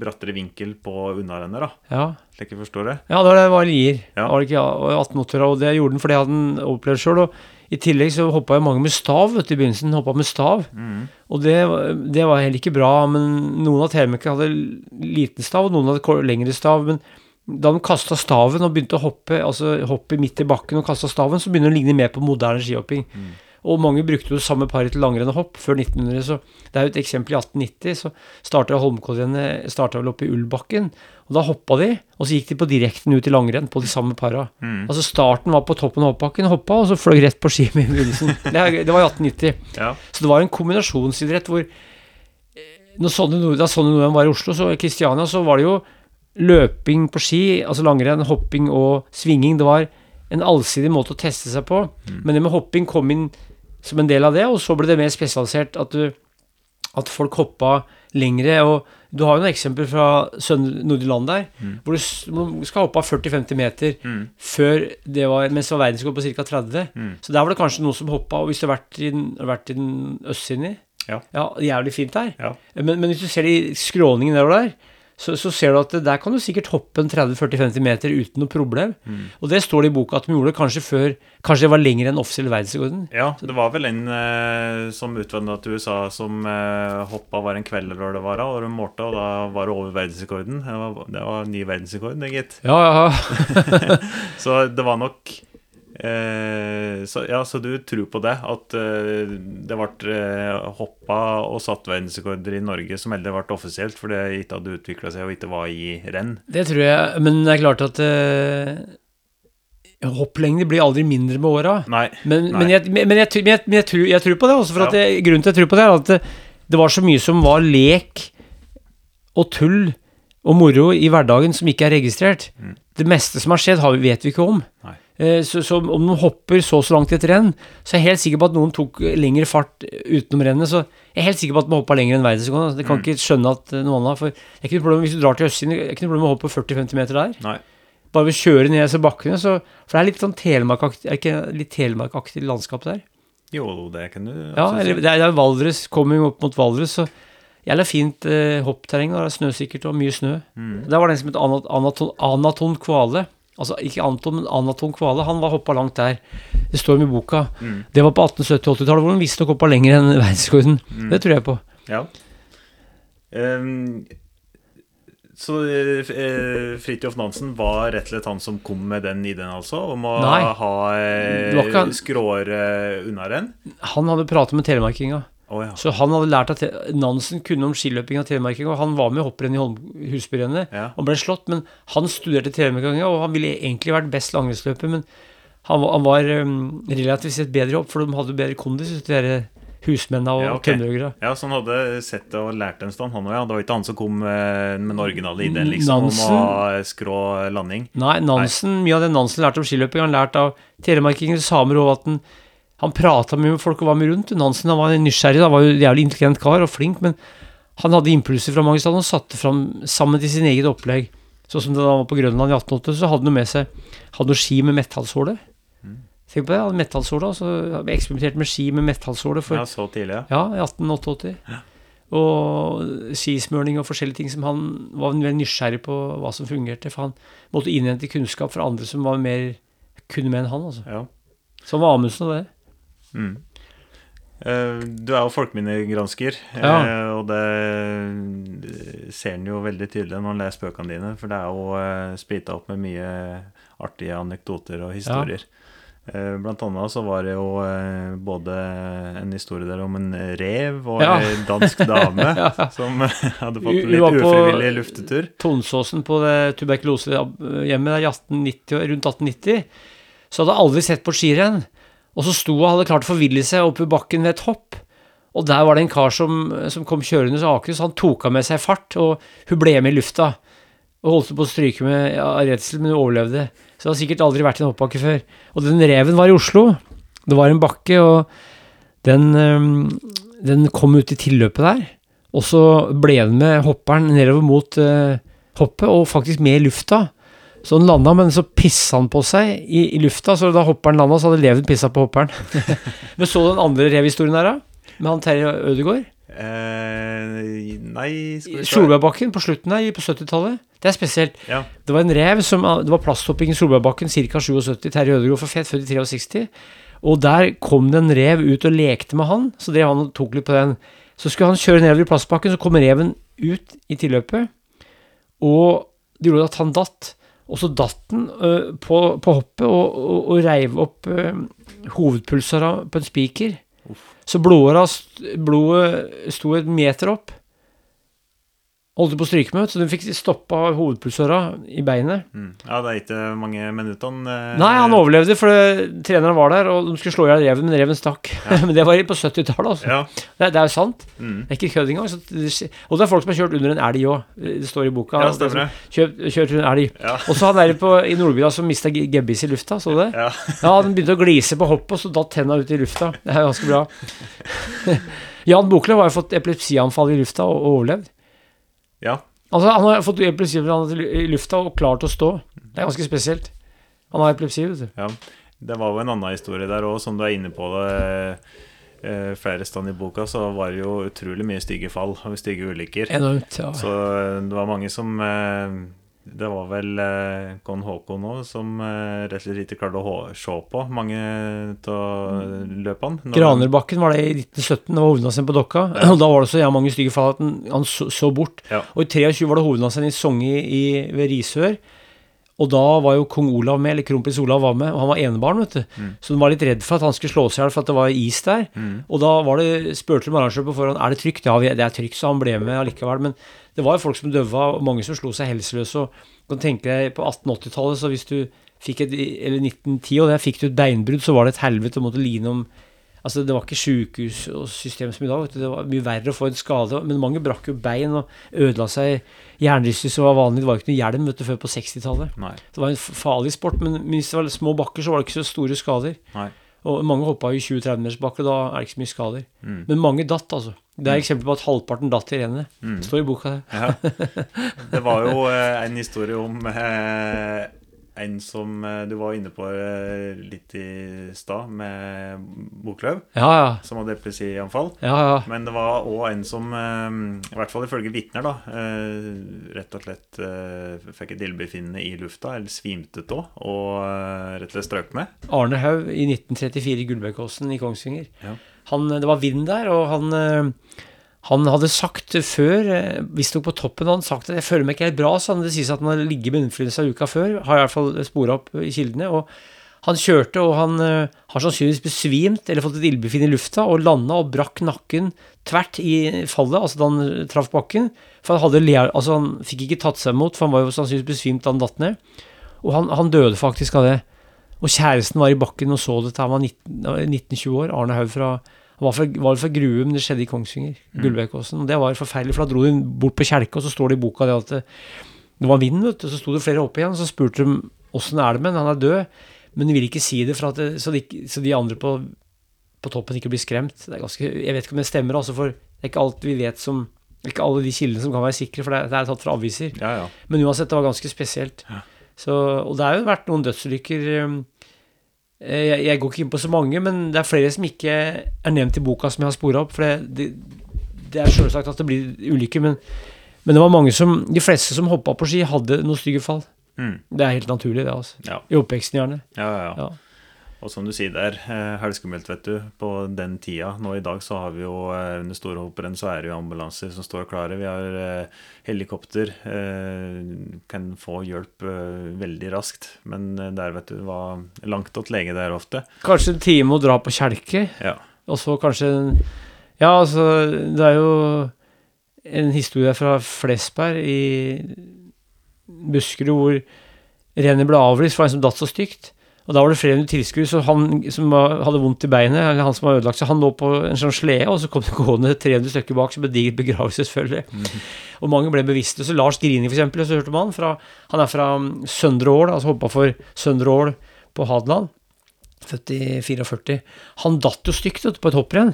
brattere vinkel på unnarennet, da, ja. slik jeg forstår det. Ja, det var. Ja. Var det ikke ja, og 1880 og det gjorde han fordi han opplevde opplevd sjøl. Og i tillegg så hoppa jo mange med stav vet du, i begynnelsen. Hoppa med stav. Mm. Og det, det var heller ikke bra. Men noen av telemarkene hadde liten stav, og noen hadde lengre stav. Men da de kasta staven og begynte å hoppe altså hoppe midt i bakken og kasta staven, så begynner det å ligne mer på moderne skihopping. Og mange brukte jo samme paret til langrenn og hopp før 1900. Så det er jo et eksempel i 1890. Så starta Holmenkollrennet vel oppe i Ullbakken. Og da hoppa de, og så gikk de på direkten ut i langrenn på de samme para. Mm. Altså starten var på toppen av hoppbakken, hoppa, og så fløy rett på ski med begynnelsen. Det, det var i 1890. Ja. Så det var en kombinasjonsidrett hvor eh, Nord- Da sånne nordmenn var i Oslo, så i Kristiania, så var det jo løping på ski, altså langrenn, hopping og svinging. Det var en allsidig måte å teste seg på. Men det med hopping kom inn som en del av det, og så ble det mer spesialisert at, du, at folk hoppa lengre. og Du har jo noen eksempler fra Nordre Land der, hvor du, hvor du skal hoppe av 40-50 meter Mm. før det var, mens det var verdensrekord på ca. 30. Mm. Så der var det kanskje noen som hoppa, og hvis du har vært i, den- har vært i den østsiden i Ja. ja, jævlig fint der. Ja. Men, men hvis du ser de skråningene nedover der, så, så ser du at der kan du sikkert hoppe en 30-40-50 meter uten noe problem. Mm. Og det står det i boka at de gjorde kanskje før Kanskje det var lenger enn offisiell verdensrekorden. ja, det var vel en eh, som utvandra til USA som eh, hoppa var en kveld eller hva det var, og de målte, og da var det over verdensrekorden. Det var, det var ny verdensrekord, det, gitt. Ja, ja. Så det var nok eh, så, Ja, så du tror på det? At eh, det ble eh, hoppa og satt verdensrekorder i Norge som heller ble offisielt fordi det ikke hadde utvikla seg og ikke var i renn? Det tror jeg. Men det er klart at eh, hopplengde blir aldri mindre med åra. Men, men, jeg, men, jeg, men, jeg, jeg, tror, jeg tror på det også, for at Ja. grunnen til at jeg tror på det, er at det, det var så mye som var lek og tull og moro i hverdagen som ikke er registrert. Mm. Det meste som har skjedd, har, vet vi ikke om. Nei. Eh, Så, så om noen hopper så og så langt i et renn, så er jeg helt sikker på at noen tok lengre fart utenom rennet. Så jeg er helt sikker på at man hoppa lenger enn verdensrekorden. Det kan Mm. ikke skjønne at noen har For det er ikke noe problem hvis du drar til østsiden, det er ikke noe problem å hoppe 40-50 meter der. Nei. Bare ved å kjøre ned disse bakkene, så For det er litt sånn telemarkaktig telemarkaktig landskap der? Jo, det kan du Ja, eller det er, Valdres, kommer jo opp mot Valdres, så jævla fint eh, hoppterreng. Det er snøsikkert og mye snø. Mm. Der var det en som het Anat Anaton, Anaton Kvale. Altså ikke Anton, Anaton Kvale. Han var hoppa langt der. Det står om i boka. Mm. Det var på 1870-80-tallet, hvor han visstnok hoppa lenger enn verdensrekorden. Mm. Det tror jeg på. Ja. Um, så uh, Fridtjof Nansen var rett og slett han som kom med den ideen, altså? Om å Nei. ha uh, han. skråere unnarenn? Han hadde pratet med telemarkinga. Å ja. Så han hadde lært at Nansen kunne om skiløping av telemarking, og han var med i hopprenn i Husbyrennet ja. og ble slått, men han studerte telemarking, og han ville egentlig vært best langrennsløper, men Han, var- han var um, relativt sett bedre opp, for de hadde bedre kondis, de der husmennene og Ja, okay. kønnrøgere. Ja, så han hadde sett det og lært en stund, han òg, ja. Det var ikke han som kom eh, med den originale ideen, liksom, Nansen. om å skrå landing. Nei, Nansen, mye av det Nansen lærte om skiløping, han lærte av telemarkingen, samer og at han, han prata med folk og var med rundt. Nansen han var nysgjerrig, han var jo en jævlig intelligent kar og flink, men han hadde impulser fra mange steder og satte fram sammen til sin eget opplegg. Sånn som da han var på Grønland i 1880, så hadde han med seg hadde noe ski med metallsåle. Tenk på det, han hadde metallsåle, og så eksperimenterte eksperimentert med ski med metallsåle for Ja, så tidlig, ja. ja, i 1888. Og skismøring og forskjellige ting som han var veldig nysgjerrig på hva som fungerte. For han måtte innhente kunnskap fra andre som var mer kunne med enn han. altså. ja. Som var Amundsen og det. Mm. Eh, Du er jo folkeminnegransker, Ja. eh, og det ser en jo veldig tydelig når en leser bøkene dine. For det er jo splita opp med mye artige anekdoter og historier. Ja. Blant annet så var det jo eh, både en historie der om en rev og Ja. en dansk dame som hadde fått litt ufrivillig luftetur. vi var på- Tonsåsen på det tuberkulosehjemmet der 1890, rundt 1890, så hadde jeg aldri sett på skirenn. Og så sto hun og hadde klart å forville seg oppe i bakken ved et hopp. Og der var det en kar som, som kom kjørende til Akershus, han tok av med seg fart, og hun ble med i lufta. Og holdt på å stryke med ja, redsel, men hun overlevde. Så det har sikkert aldri vært i en hoppbakke før. Og den reven var i Oslo. Det var en bakke, og den, den kom ut i tilløpet der. Og så ble den med hopperen nedover mot uh, hoppet, og faktisk med i lufta. Så den landa, men så pissa han på seg i, i lufta, så da hopperen landa, så hadde leven pissa på hopperen. men så du den andre revhistorien her, da? Med han Terje Ødegaard? Eh, nei, Solbergbakken på slutten her, på 70-tallet. Det er spesielt. Ja. Det var en rev som Det var plasthopping i Solbergbakken ca. 77. Terje Ødegaard for Fet, født i 63. Og der kom det en rev ut og lekte med han, så drev han og tok litt på den. Så skulle han kjøre nedover i plastbakken, så kom reven ut i tilløpet, og det gjorde at han datt. Og så datt den øh, på, på hoppet og, og, og reiv opp øh, hovedpulsåra på en spiker. Så blodåra blodet sto et meter opp. Holdt på å stryke med, så de fikk stoppa hovedpulsåra i beinet. Mm. Ja, det er ikke mange minuttene. eh, Nei, han overlevde, for det, treneren var der, og de skulle slå i hjel reven, men reven stakk. men det var på 70-tallet, altså. Ja. Det, det er jo sant. Mm. Det er ikke kødd engang. Så det, og det er folk som har kjørt under en elg òg. Det står i boka. Ja, stemmer det. Kjørt, kjørt under en elg. Ja. Og så han der på, i Nordbygda som mista gebbis i lufta, så du det? Ja. Ja, den begynte å glise på hoppet, og så datt tenna ut i lufta. Det er ganske bra. Jan Boklöv har jo fått epilepsianfall i lufta og overlevd. Ja. Altså, han har fått epilepsi i lufta og klart å stå. Det er ganske spesielt. Han har epilepsi, vet du. Ja, det var jo en annen historie der òg, som du er inne på det. eh, flere steder i boka så var det jo utrolig mye stygge fall og stygge ulykker. Enormt. ja. Så eh, det var mange som eh, Det var vel eh, Kon Håkon òg som eh, rett og slett ikke klarte å se på mange av løpene. Granerbakken var det i 1917, det var hovednadsen på Dokka. Og da var det så ja, mange stygge fall at han, han så, så bort. Ja. Og i 23 var det hovednadsen i Songe i, ved Risør. Og da var jo kong Olav med, eller kronprins Olav var med, og han var enebarn, vet du. Så de var litt redd for at han skulle slå seg i hjel for at det var is der. Og da var det, spurte de arrangøren på forhånd er det trygt. Ja, det er trygt, så han ble med allikevel. Men det var jo folk som døva, og mange som slo seg helseløse. Og kan tenke deg på 1880-tallet, så hvis du fikk et Eller 1910, og der fikk du et beinbrudd, så var det et helvete å måtte line om Altså, det var ikke sjukehus og system som i dag. Det var mye verre å få en skade. Men mange brakk jo bein og ødela seg. Hjernerystelse var vanlig. Det var ikke noe hjelm vet du, før på 60-tallet. Det var en farlig sport, men hvis det var små bakker, så var det ikke så store skader. Nei. Og mange hoppa i 20-30 meters bakke, da er det ikke så mye skader. Mm. Men mange datt, altså. Det er eksempel på at halvparten datt i rennet. Mm. Det står i boka. Ja. Det var jo eh, en historie om eh, en som eh, du var inne på eh, litt i stad, med Boklöv, Ja, ja. som hadde epilepsianfall. Ja, ja. Men det var òg en som, eh, i hvert fall ifølge vitner, da, rett og slett fikk et illebefinnende i lufta, eller svimte av, og rett og slett strøk med. Arne Haug i 1934 i Gullbergåsen i Kongsvinger. Ja. Han, det var vind der, og han, han hadde sagt før, eh, visstnok på toppen, han hadde sagt at jeg føler meg ikke helt bra, så han, det sies at han hadde ligget med influensa uka før, har i hvert fall spora opp i kildene. og han kjørte, og han eh, har sannsynligvis besvimt eller fått et ildbefinn i lufta og landa og brakk nakken tvert i fallet, altså da han traff bakken. For han, hadde, altså han fikk ikke tatt seg imot, for han var jo sannsynligvis besvimt da han datt ned. Og han, han døde faktisk av det. Og kjæresten var i bakken og så dette. Han var 19 han var 19-20 år. Arne Haug fra var fra, var fra Grue, men det skjedde i Kongsvinger. Gullvekkåsen. Og det var forferdelig, for da dro de bort på kjelke, og så står det i boka det at det, det var vind, vet du. Så sto det flere opp igjen, og så spurte de åssen er det med han, han er død. Men de vil ikke si det, for det, så, de, så de andre på, på toppen ikke blir skremt. Det er ganske, jeg vet ikke om det stemmer, altså, for det er ikke alt vi vet som Ikke alle de kildene som kan være sikre, for det er, det er tatt fra aviser. Ja, ja. Men uansett, det var ganske spesielt. Så, og det har jo vært noen dødsulykker um, eh, jeg, jeg går ikke inn på så mange, men det er flere som ikke er nevnt i boka som jeg har spora opp. For det, det, det er selvsagt at det blir ulykker, men, men det var mange som De fleste som hoppa på ski, hadde noen stygge fall. Mm. Det er helt naturlig, det. altså Ja. I oppveksten, gjerne. Ja, ja, ja. Ja. Og som du sier der, eh, vet du. På den tida, nå i dag, så har vi jo eh, under Storhopperen så er det jo ambulanser som står klare. Vi har eh, helikopter. Eh, kan få hjelp eh, veldig raskt. Men der, vet du, var langt til lege der ofte. Kanskje en time å dra på kjelke, Ja. og så kanskje Ja, altså, det er jo en historie fra Flesberg i Buskerud hvor rennet ble avlyst for en som datt så stygt. Og da var det flere tilskuere, så han som hadde vondt i beinet, eller han som var ødelagt, seg, han lå på en sånn slede, og så kom det gående 300 stykker bak som et digert begravelsesfølge. Og mange ble bevisstløse. Lars Grini, for eksempel, så hørte man fra Han er fra um, Søndre Ål, altså hoppa for Søndre Ål på Hadeland. Født i 44. Han datt jo stygt på et hopprenn.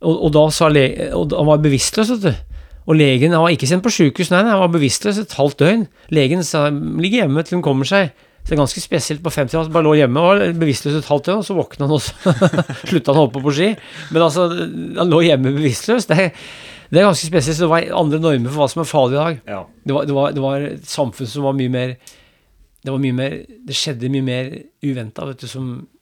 Og, og da sa le og han var bevisstløs, vet du. Og legen han var ikke sendt på sjukehus, nei, nei, han var bevisstløs et halvt døgn. Legen sa ligg hjemme til hun kommer seg. Så det er ganske spesielt på 50 Han bare lå hjemme og var bevisstløs et halvt døgn, og så våkna han også. Slutta han å hoppe på ski. Men altså, han lå hjemme bevisstløs. Det, det er ganske spesielt. Så det var andre normer for hva som er farlig i dag. ja. Det var, det, var, det var et samfunn som var mye mer Det var mye mer Det skjedde mye mer uventa,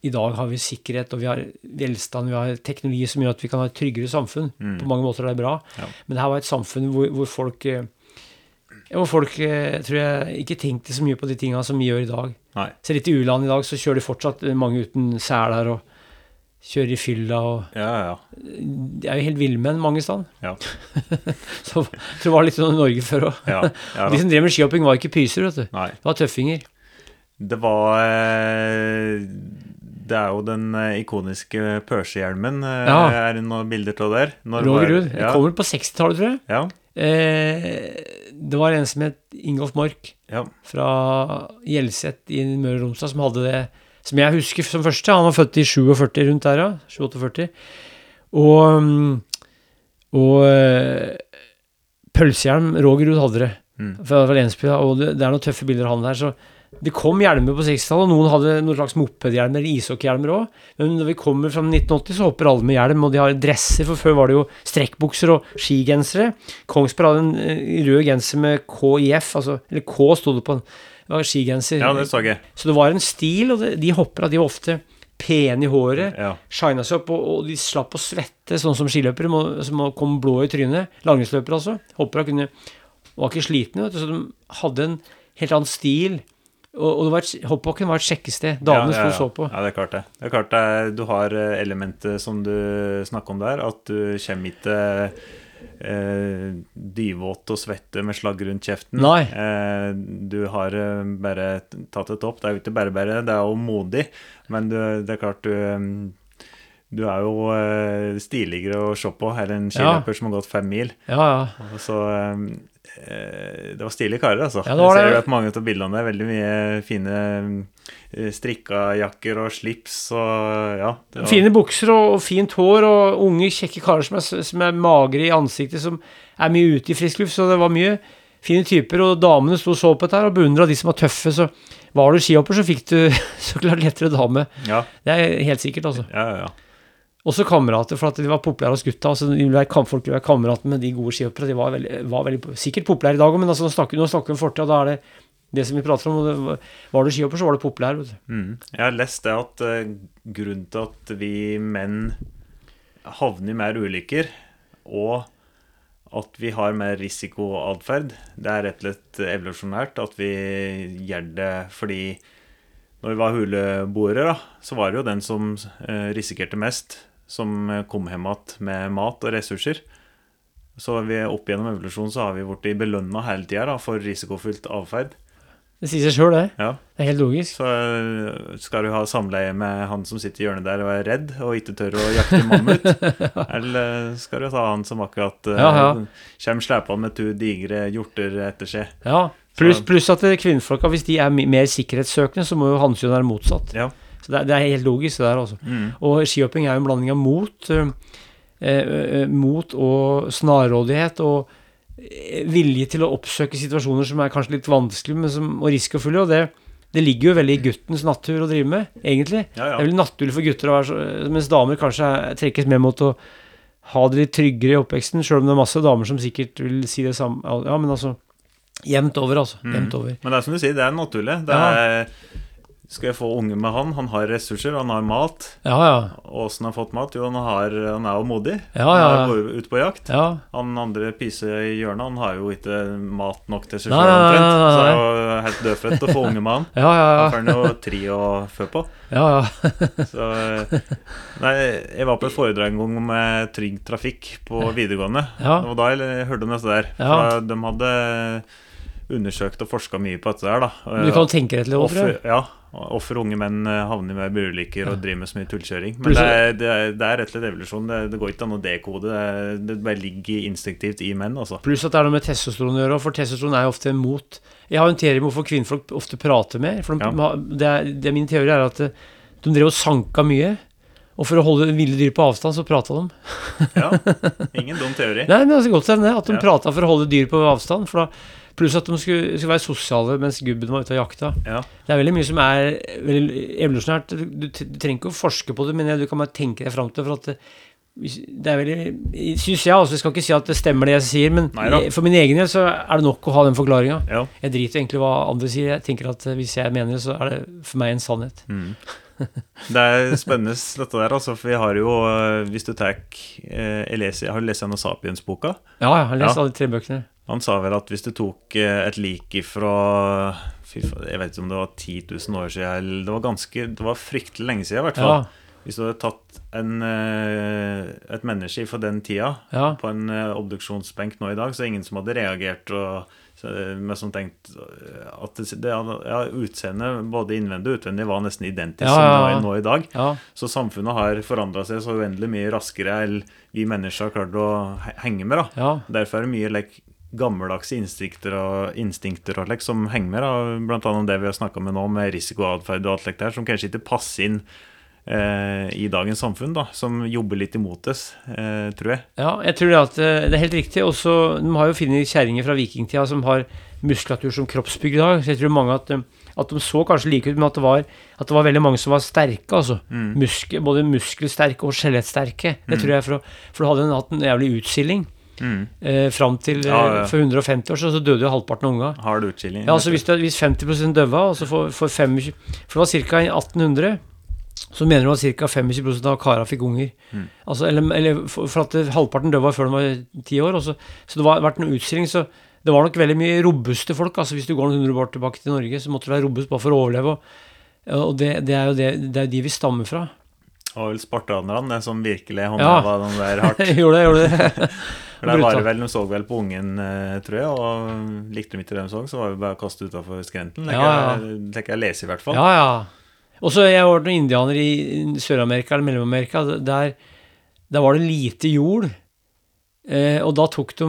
i dag har vi sikkerhet, og vi har velstand, vi har teknologi som gjør at vi kan ha et tryggere samfunn. På mange måter det er bra. Ja. Men det her var et samfunn hvor, hvor folk ja, folk eh, tror jeg ikke tenkte så mye på de tinga som vi gjør i dag. Nei. Så litt i u-land i dag, så kjører de fortsatt mange uten seler og kjører i fylla og Ja, ja. De er jo helt villmenn mange steder. Ja. Så jeg tror det var litt sånn Norge før òg. ja, ja De som drev med skihopping, var ikke pyser, vet du. Nei. Det var tøffinger. Det var eh, Det er jo den eh, ikoniske Perse-hjelmen. eh, Ja. Er det noen bilder av der? Når Roger var- Ruud. Ja, Kommer på 60-tallet, tror jeg. ja, Eh, det var en som het Ingolf Mork ja. fra Hjelset i Møre og Romsdal som hadde det som jeg husker som første. Han var født i 47 rundt der, ja. 47. Og, mm, og eh, pølsehjelm Roger Ruud hadde det. Mm. Fra Lensby, ja, og det, det er noen tøffe bilder av han der. Så det kom hjelmer på 60-tallet, og noen hadde noen slags mopedhjelmer eller ishockeyhjelmer òg. Men når vi kommer fra 1980, så hopper alle med hjelm, og de har dresser, for før var det jo strekkbukser og skigensere. Kongsberg hadde en eh, rød genser med KIF, altså, eller K sto det på en Det var skigenser. ja, det så jeg. Så det var en stil, og de hoppera, de var ofte pene i håret. Ja. Shina seg opp, og, og de slapp å svette, sånn som skiløpere må, som kom blå i trynet. Langrennsløpere, altså. Hoppera kunne var ikke slitne, vet du, så de hadde en helt annen stil. Og, og var hoppbakken var et sjekkested. Damene ja, ja, sto og så på. Ja, det er klart det. Det er klart det Du har eh, elementet som du snakker om der, at du kommer ikke eh, dyvåt og svette med slagg rundt kjeften. Nei. Eh, du har eh, bare tatt et opp. Det er jo ikke bare bare, det er jo modig, men du, det er klart du eh, du er jo stiligere å se på enn en skiløper som har gått fem mil. Ja, ja. Så Det var stilige karer, altså. Ja, det var jeg ser det. jo på mange av bildene der. Veldig mye fine eh, strikka jakker og slips og ja. det var- Fine bukser og, og fint hår, og unge, kjekke karer som er, som er magre i ansiktet, som er mye ute i frisk luft. Så det var mye fine typer, og damene sto og så på dette her og beundra de som var tøffe. Så var du skihopper, så fikk du så klart lettere dame. Ja, Det er helt sikkert, altså. Ja, ja, ja. Også kamerater, for at de var populære hos gutta. Altså, de ble, folk ville være kamerater med de gode skihopperne. De var veldig, var veldig sikkert populære i dag òg, men altså, nå snakker, vi om fortida. Da er det det som vi prater om. Det, var du skihopper, så var du populær. Vet du. Mm. Jeg har lest det at uh, grunnen til at vi menn havner i mer ulykker, og at vi har mer risikoatferd, det er rett og slett evolusjonært at vi gjør det fordi når vi var huleboere, da, så var det jo den som eh, risikerte mest, som eh, kom hjem igjen med mat og ressurser. Så vi, opp gjennom evolusjonen så har vi blitt belønna hele tida for risikofylt atferd. Det sier seg sjøl, det. Ja. Det er helt logisk. Så eh, skal du ha samleie med han som sitter i hjørnet der og er redd og ikke tør å jakte mammut? Eller skal du ta han som akkurat uh, Ja, ja. kommer slepende med to digre hjorter etter seg? Ja. Pluss plus at kvinnfolka, hvis de er mer sikkerhetssøkende, så må jo hensyn være motsatt. Ja. Så det er, det er helt logisk, det der, altså. Mm. Og skihopping er jo en blanding av mot, eh, eh, mot og snarrådighet og eh, vilje til å oppsøke situasjoner som er kanskje litt vanskelige men som, og risikofulle. Og det, det ligger jo veldig i guttens natur å drive med, egentlig. Ja, Det er veldig naturlig for gutter å være så Mens damer kanskje er, trekkes mer mot å ha det litt tryggere i oppveksten, sjøl om det er masse damer som sikkert vil si det samme. Ja, men altså Jevnt over, altså. Mhm. Jevnt over. Men det er som du sier, det er naturlig. Det Ja. Er, skal jeg få unge med han? Han har ressurser, han har mat. Ja, ja. Og åssen han har fått mat? Jo, han, har, han er jo modig. Ja, Han ja, er ja. gå- ute på jakt. ja. Han andre pise i hjørnet, han har jo ikke mat nok til seg sjøl omtrent. Så det er jo helt dødfødt å få unge med han. Ja, ja, Han ja. får han jo tre å fø på. ja, ja. Så eh, Nei, jeg var på et foredrag en gang om eh, trygg trafikk på videregående. Ja. Det var da jeg hørte om dette der. For de hadde undersøkt og forska mye på dette der, da. Du kan tenke deg til det, Offer, ja. Offer unge menn eh, havner med bilulykker og driver med så mye tullkjøring. Men det er, det, er, det er rett og slett evolusjon. Det, det går ikke an å dekode. Det, det bare ligger instinktivt i menn, altså. Pluss at det er noe med testosteron å gjøre, for testosteron er jo ofte mot Jeg har en teori om hvorfor kvinnfolk ofte prater mer. For de, Ja. det, er, det Min teori er at eh, de drev og sanka mye. Og for å holde ville dyr på avstand, så prata de. Ja, Ingen dum teori. Nei, men det er godt hende at de Ja. prata for å holde dyr på avstand. For da, pluss at de skulle, skulle være sosiale mens gubben var ute og jakta. Ja. Det er veldig mye som er veldig evolusjonært. Du, du, trenger ikke å forske på det, men du kan bare tenke deg fram til for at det, det er veldig Syns jeg, altså. Jeg skal ikke si at det stemmer det jeg sier, men Neida. for min egen del så er det nok å ha den forklaringa. Ja. Jeg driter egentlig hva andre sier. Jeg tenker at eh, hvis jeg mener det, så er det for meg en sannhet. Mm. Det er spennende dette der, altså. For vi har jo, eh, hvis du tar eh, Har du lest gjennom Sapiens-boka. Ja, jeg har lest Ja. alle tre bøkene. Han sa vel at hvis du tok eh, et lik ifra Jeg vet ikke om det var 10 000 år siden, det var ganske Det var fryktelig lenge siden, i hvert fall. Ja, Hvis du hadde tatt en, eh, et menneske fra den tida ja. på en eh, obduksjonsbenk nå i dag, så er det ingen som hadde reagert og med som tenkt at det, det ja, utseendet, både innvendig og utvendig, var nesten identisk Ja, som ja, det ja. var nå i dag. Så samfunnet har forandra seg så uendelig mye raskere enn vi mennesker har klart å henge med. Derfor er det mye like, gammeldagse instinkter og, instinkter og like, som henger med. Da. Blant annet det vi har snakka med nå, med risikoatferd og alt slikt der, som kanskje ikke passer inn eh, i dagens samfunn, da, som jobber litt imot oss, eh, tror jeg. Ja, jeg tror det, at eh, det er helt riktig. Også, De har jo funnet kjerringer fra vikingtida som har muskulatur som kroppsbygg i dag. Så jeg tror mange at, eh, at de så kanskje like ut, men at det var, at det var veldig mange som var sterke. altså. Mm. Muske, både muskelsterke og skjelettsterke. Det tror jeg For, for du hadde en, hatt en jævlig utskilling. Mm. Eh, fram til eh, Ja, ja. for 150 år så, så døde jo halvparten av unga. Hard utskilling. Ja, altså hvis, det, hvis 50 døva, altså for, for 25 For det var ca. 1800 så mener du at ca. 25 av kara fikk unger. Mm. Altså, eller, eller for, at halvparten døva før de var ti år. Også. Så det har vært en utstilling. Så det var nok veldig mye robuste folk. Altså Hvis du går noen hundre år tilbake til Norge, så måtte du være robust bare for å overleve. Og, og det, det er jo det, det er de vi stammer fra. Og vel spartanerne, som virkelig Ja. håndheva den der hardt. gjorde det, gjorde det. For der var det vel, De så vel på ungen, eh, tror jeg, og likte de ikke det de så, så var det bare å kaste utafor skrenten. Det Ja, ja. kan jeg leser, i hvert fall. Ja, ja. Og så jeg har vært noen indianere i Sør-Amerika eller Mellom-Amerika. Der, der var det lite jord. Eh, og da tok de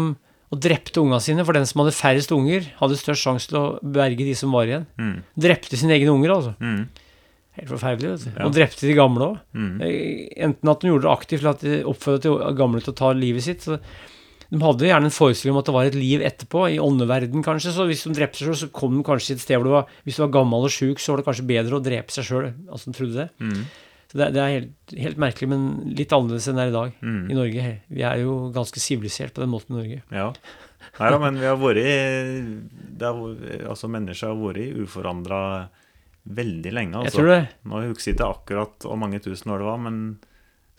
og drepte unga sine, for den som hadde færrest unger, hadde størst sjanse til å berge de som var igjen. Mm. Drepte sine egne unger, altså. Mm. Helt forferdelig. vet du. Ja. Og drepte de gamle òg. Mm. Enten at de gjorde det aktivt, eller at de oppfordret de gamle til å ta livet sitt. Så de hadde gjerne en forestilling om at det var et liv etterpå, i åndeverden kanskje. Så hvis de drepte seg sjøl, så kom de kanskje til et sted hvor du var Hvis du var gammel og sjuk, så var det kanskje bedre å drepe seg sjøl. Altså, de trodde det. Mm. Så det, det er helt, helt merkelig, men litt annerledes enn det er i dag Mm. i Norge. Vi er jo ganske sivilisert på den måten i Norge. Ja. Nei da, men vi har vært i det har, vært- Altså, mennesker har vært uforandra veldig lenge. Jeg Altså. tror det. Nå husker jeg ikke akkurat hvor mange tusen år det var, men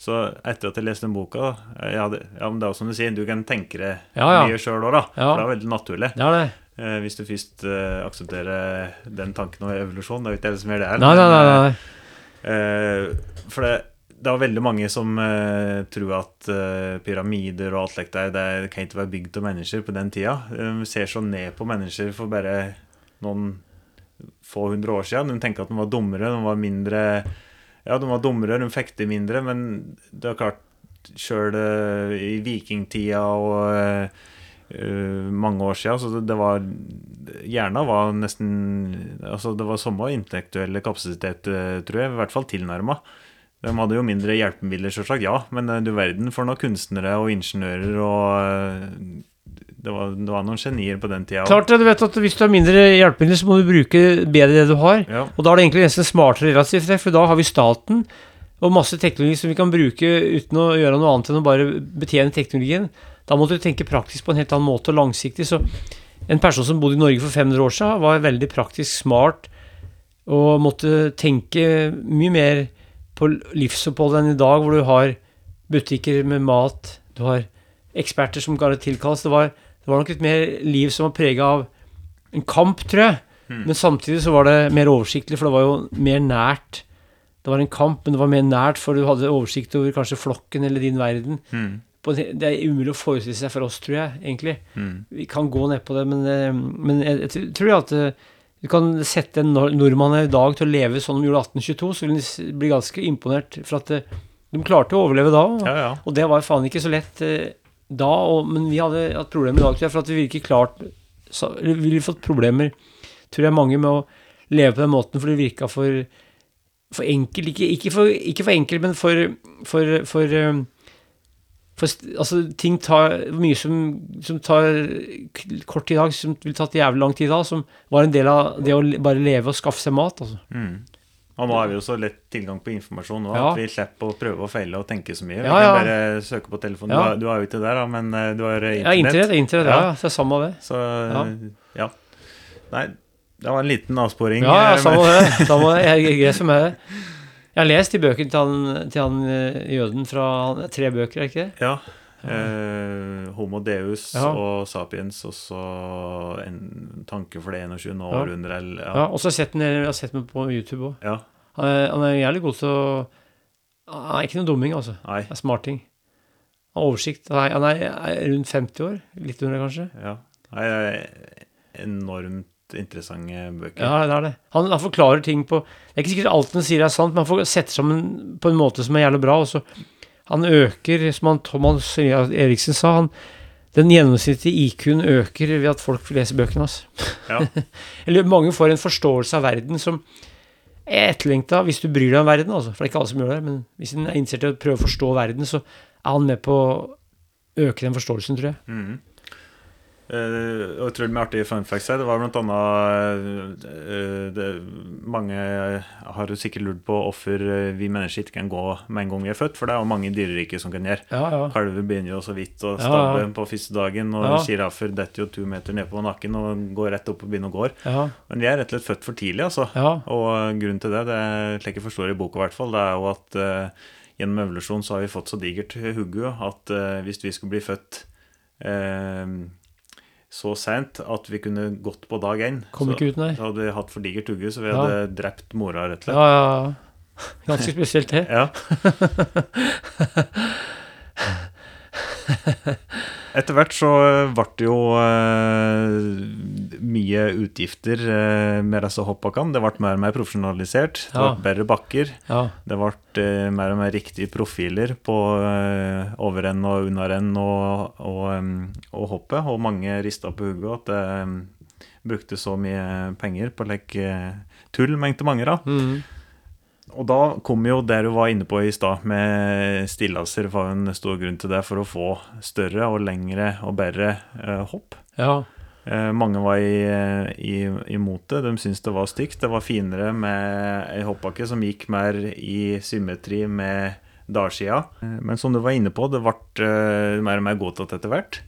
så etter at jeg leste den boka ja, det, ja, men det er jo som du sier, du kan tenke det Ja, ja. mye sjøl òg, da. Ja. For det er veldig naturlig. Er det. Eh, hvis du først eh, aksepterer den tanken om evolusjon. Det er jo ikke det som gjør det her. Nei, nei, nei. nei. Eh, for det, det er veldig mange som eh, tror at eh, pyramider og alt slikt der, det kan ikke være bygd av mennesker på den tida. De ser så ned på mennesker for bare noen få hundre år siden. De tenker at de var dummere, de var mindre Ja, de var dummere, de fekter mindre, men det er klart Sjøl i vikingtida og eh, eh, mange år siden, så det, det var Hjerna var nesten Altså, det var samme intellektuelle kapasitet, eh, tror jeg, i hvert fall tilnærma. De hadde jo mindre hjelpemidler, selvsagt, ja, men eh, du verden for noen kunstnere og ingeniører og eh, det var, det var noen genier på den tida. også. Klart det, du vet at Hvis du har mindre hjelpemidler, så må du bruke bedre det du har. Ja. Og da er det egentlig nesten smartere relativt sett, for da har vi staten og masse teknologi som vi kan bruke uten å gjøre noe annet enn å bare betjene teknologien. Da måtte du tenke praktisk på en helt annen måte og langsiktig. Så en person som bodde i Norge for 500 år siden, var veldig praktisk smart og måtte tenke mye mer på livsoppholdet enn i dag, hvor du har butikker med mat, du har eksperter som kan tilkalles. Det var, det var nok litt mer liv som var prega av en kamp, tror jeg. Men samtidig så var det mer oversiktlig, for det var jo mer nært. Det var en kamp, men det var mer nært, for du hadde oversikt over kanskje flokken eller din verden. Mm. På det er umulig å forestille seg for oss, tror jeg, egentlig. Mm. Vi kan gå ned på det, men, eh, men jeg, jeg tror at eh, du kan sette en nor- nordmann i dag til å leve sånn de gjorde 1822, så vil de bli ganske imponert. For at eh, de klarte å overleve da. Og, Ja, ja. og det var faen ikke så lett da, og, men vi hadde hatt problemer i dag, for at vi ville klart så, Vi ville fått problemer, tror jeg, mange med å leve på den måten, for det virka for for enkelt. Ikke, ikke, for, ikke for enkelt, men for For, for, for Altså, ting tar mye som, som tar kort tid i dag, som ville tatt jævlig lang tid da, som var en del av det å bare leve og skaffe seg mat, altså. Mm. Og nå har vi jo så lett tilgang på informasjon nå at vi slipper å prøve å feile og tenke så mye. Vi Ja, kan ja. bare søke på telefonen. Du, har, du har jo ikke det, da, men eh, du har internett. Ja, internett, internett, ja, Ja. Så det samme det. Så ja. Nei, det var en liten avsporing. Ja, ja, eh, samme det. Samme det. Jeg, jeg, jeg jeg. Jeg har lest de bøkene til han, til han eh, jøden fra Tre bøker, er ikke det? Ja. Eh, Homo deus Ja. og sapiens, og så en tanke for det 21. århundre. Ja, Ja. og så har jeg sett den på YouTube òg. ja. Han, er- han er jævlig god til å Han er ikke noen dumming, altså. Nei. Det er smarting. Han har oversikt. Han er, han rundt 50 år. Litt under, kanskje. Ja. Nei, det er enormt interessante bøker. Ja, det er det. Han, han forklarer ting på Det er ikke sikkert alt han sier er sant, men han får setter sammen på en måte som er jævlig bra. Og så han øker, som han Thomas Eriksen sa, han, den gjennomsnittlige IQ-en øker ved at folk leser bøkene hans. Ja. Eller mange får en forståelse av verden som etterlengta hvis du bryr deg om verden, altså. For det er ikke alle som gjør det, men hvis en er interessert i å prøve å forstå verden, så er han med på å øke den forståelsen, tror jeg. Mhm. Eh, og utrolig mye artig fun facts her. Det var blant annet uh, det, Mange har jo sikkert lurt på hvorfor vi mennesker ikke kan gå med en gang vi er født, for det er jo mange i dyreriket som kan gjøre. Ja, ja. Kalver begynner jo så vidt å stabbe ja. på første dagen, og Ja. detter jo to meter ned på nakken og går rett opp og begynner å gå. Men vi er rett og slett født for tidlig, altså. Og grunnen til det, det slik jeg forstår i boka i hvert fall, det er jo at uh, gjennom evolusjon så har vi fått så digert hugge at hvis vi skulle bli født eh, så seint at vi kunne gått på dag én, Kom så, ikke ut, nei. så hadde vi hatt for digert hugge, så vi Ja. hadde drept mora, rett og Ja, slett. ja, ja. Ganske spesielt, det. Ja. Etter hvert så ble det jo uh, mye utgifter uh, med disse hoppbakkene. Det ble mer og mer profesjonalisert. Det Ja. ble bedre bakker. Ja. Det ble uh, mer og mer riktige profiler på uh, overrenn og unnarenn og, og, um, og hoppet, og mange rista på hodet at det um, brukte så mye penger på like, eh, tull, mente mange. da. Mhm. Og da kom jo det du var inne på i stad, med stillaser, var en stor grunn til det, for å få større og lengre og bedre eh, hopp. ja. Eh, mange var i, i, imot det. De syntes det var stygt. Det var finere med ei hoppbakke som gikk mer i symmetri med dalsida. Eh, Men som du var inne på, det ble eh, mer og mer godtatt etter hvert.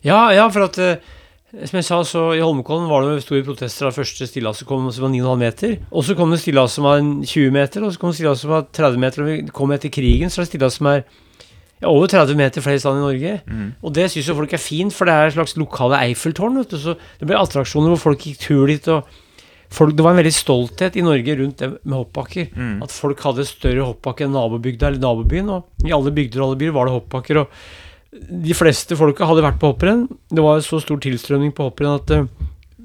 Ja, ja, for at eh, Som jeg sa, så i Holmenkollen var det store protester av første stillaset kom, som var 9,5 meter. Og så kom det stillas som var 20 meter, og så kom det stillas som var 30 meter. Og vi kom etter krigen, så er det stillas som er ja, over 30 meter flere steder i Norge. Og det syns jo folk er fint, for det er et slags lokale Eiffeltårn. vet du, Så det ble attraksjoner hvor folk gikk tur dit. og folk, Det var en veldig stolthet i Norge rundt det med hoppbakker. Mm. At folk hadde større hoppbakke enn nabobygda eller nabobyen. Og i alle bygder og alle byer var det hoppbakker. og de fleste folka hadde vært på hopprenn. Det var så stor tilstrømning på hopprenn at uh,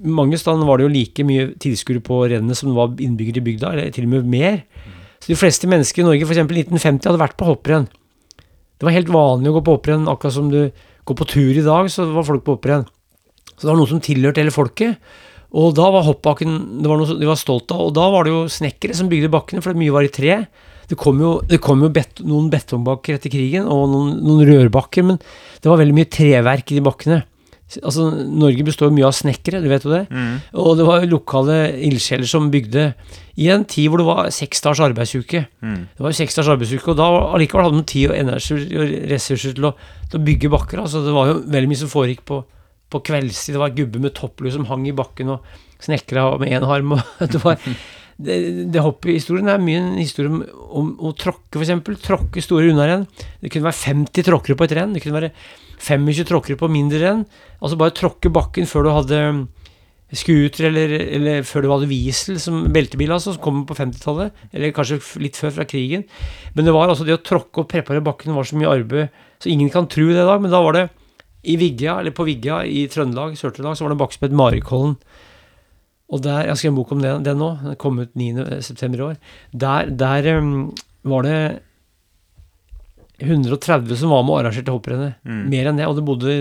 mange steder var det jo like mye tilskuere på rennet som det var innbyggere i bygda, eller til og med mer. Så de fleste mennesker i Norge, f.eks. i 1950, hadde vært på hopprenn. Det var helt vanlig å gå på hopprenn, akkurat som du går på tur i dag, så var folk på hopprenn. Så det var noe som tilhørte hele folket. Og da var hoppbakken det var noe de var stolt av. Og da var det jo snekkere som bygde bakkene, for mye var i tre. Det kom jo, det kom jo bet, noen betongbakker etter krigen, og noen, noen rørbakker, men det var veldig mye treverk i de bakkene. Altså, Norge består mye av snekkere, du vet jo det. Mm. Og det var lokale ildsjeler som bygde i en tid hvor det var seks dagers arbeidsuke. Mm. Det var jo seks dags arbeidsuke, og da allikevel hadde man tid og energi og ressurser til å, til å bygge bakker. Altså, det var jo veldig mye som foregikk på, på kveldstid. Det var gubber med topplue som hang i bakken og snekra med én arm. Og det var det, det historien er mye en historie om, om å tråkke, f.eks. Tråkke store unnarenn. Det kunne være 50 tråkkere på et renn. Det kunne være 25 tråkkere på mindre renn. Altså bare tråkke bakken før du hadde scooter, eller, eller før du hadde Wiesel som beltebil, altså, som kom på 50-tallet. Eller kanskje litt før, fra krigen. Men det var altså det å tråkke og preparere bakken var så mye arbeid, så ingen kan tro det i dag. Men da var det i Vigga, eller på Vigga i Trøndelag, Sør-Trøndelag, så var det en bakke som het Marikollen. Og der, Jeg skrevet en bok om det, det nå. Den kom ut 9.9. i år. Der, der um, var det 130 som var med og arrangerte hopprennet. Mm. Mer enn det. Og det bodde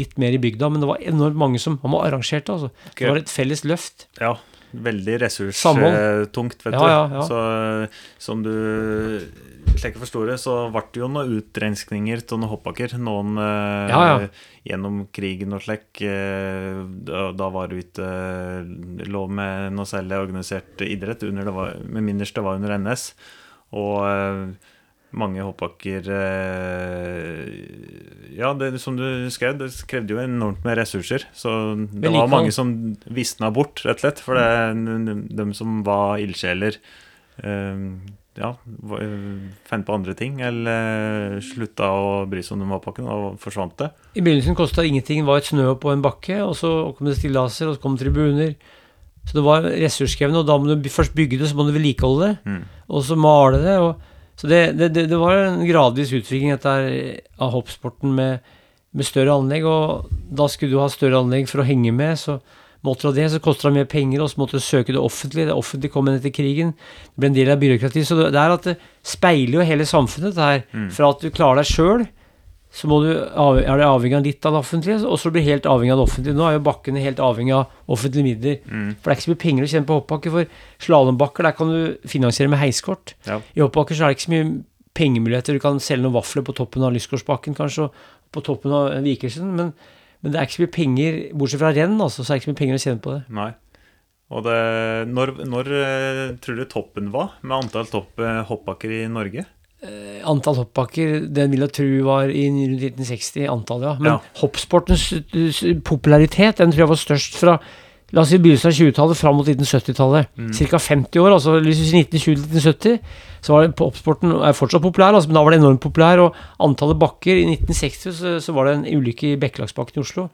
litt mer i bygda, men det var enormt mange som var med og arrangerte. Altså. Okay. Det var et felles løft. Ja, veldig ressurstungt, vet Ja, du. ja, ja. Så eh, som du slik jeg forstår det, så ble det jo noen utrenskninger av noen hoppbakker. Noen eh, Ja, ja. gjennom krigen og slik. eh, da, var det ikke eh, lov med noe særlig organisert idrett, under det var, med mindre det var under NS. Og mange hoppbakker Ja, det, som du skrev, det krevde jo enormt med ressurser. Så det var mange som visna bort, rett og slett. For det, de som var ildsjeler, eh, ja, fant på andre ting, eller slutta å bry seg om den matpakken, og forsvant det. I begynnelsen kosta ingenting. Var et snø på en bakke, og så kom det stillaser, og så kom tribuner. Så det var ressurskrevende, og da må du først bygge det, så må du vedlikeholde det. Mm. Og så male det. Og, så det, det, det, det var en gradvis utvikling dette av hoppsporten med, med større anlegg. Og da skulle du ha større anlegg for å henge med, så du ha det. Så koster det mer penger, og så måtte du søke det offentlige. Det offentlige kom inn etter krigen. Det ble en del av byråkratiet. Så det, er at det speiler jo hele samfunnet, dette her. Mm. Fra at du klarer deg sjøl, så du, er det avhengig av litt av det offentlige, og så blir du helt avhengig av det offentlige. Nå er jo bakkene helt avhengig av offentlige midler. Mm. For det er ikke så mye penger å tjene på hoppbakke. For slalåmbakker, der kan du finansiere med heiskort. Ja. I hoppbakker så er det ikke så mye pengemuligheter. Du kan selge noen vafler på toppen av Lysgårdsbakken, kanskje, og på toppen av Vikersund. Men, men det er ikke så mye penger, bortsett fra renn, altså, så er det ikke så mye penger å tjene på det. Nei. Og det, når, når eh, tror du toppen var, med antall topp eh, hoppbakker i Norge? Eh, Antall hoppbakker, den vil jeg tro var i rundt 1960, antall, ja. Men Ja. hoppsportens popularitet, den tror jeg var størst fra La oss si begynnelsen av 20-tallet fram mot 1970-tallet. Mm. Ca. 50 år, altså hvis vi sier 1920-1970, så var det hoppsporten er fortsatt populær, altså, men da var det enormt populær. Og antallet bakker I 1960 så, så var det en ulykke i Bekkelagsbakken i Oslo.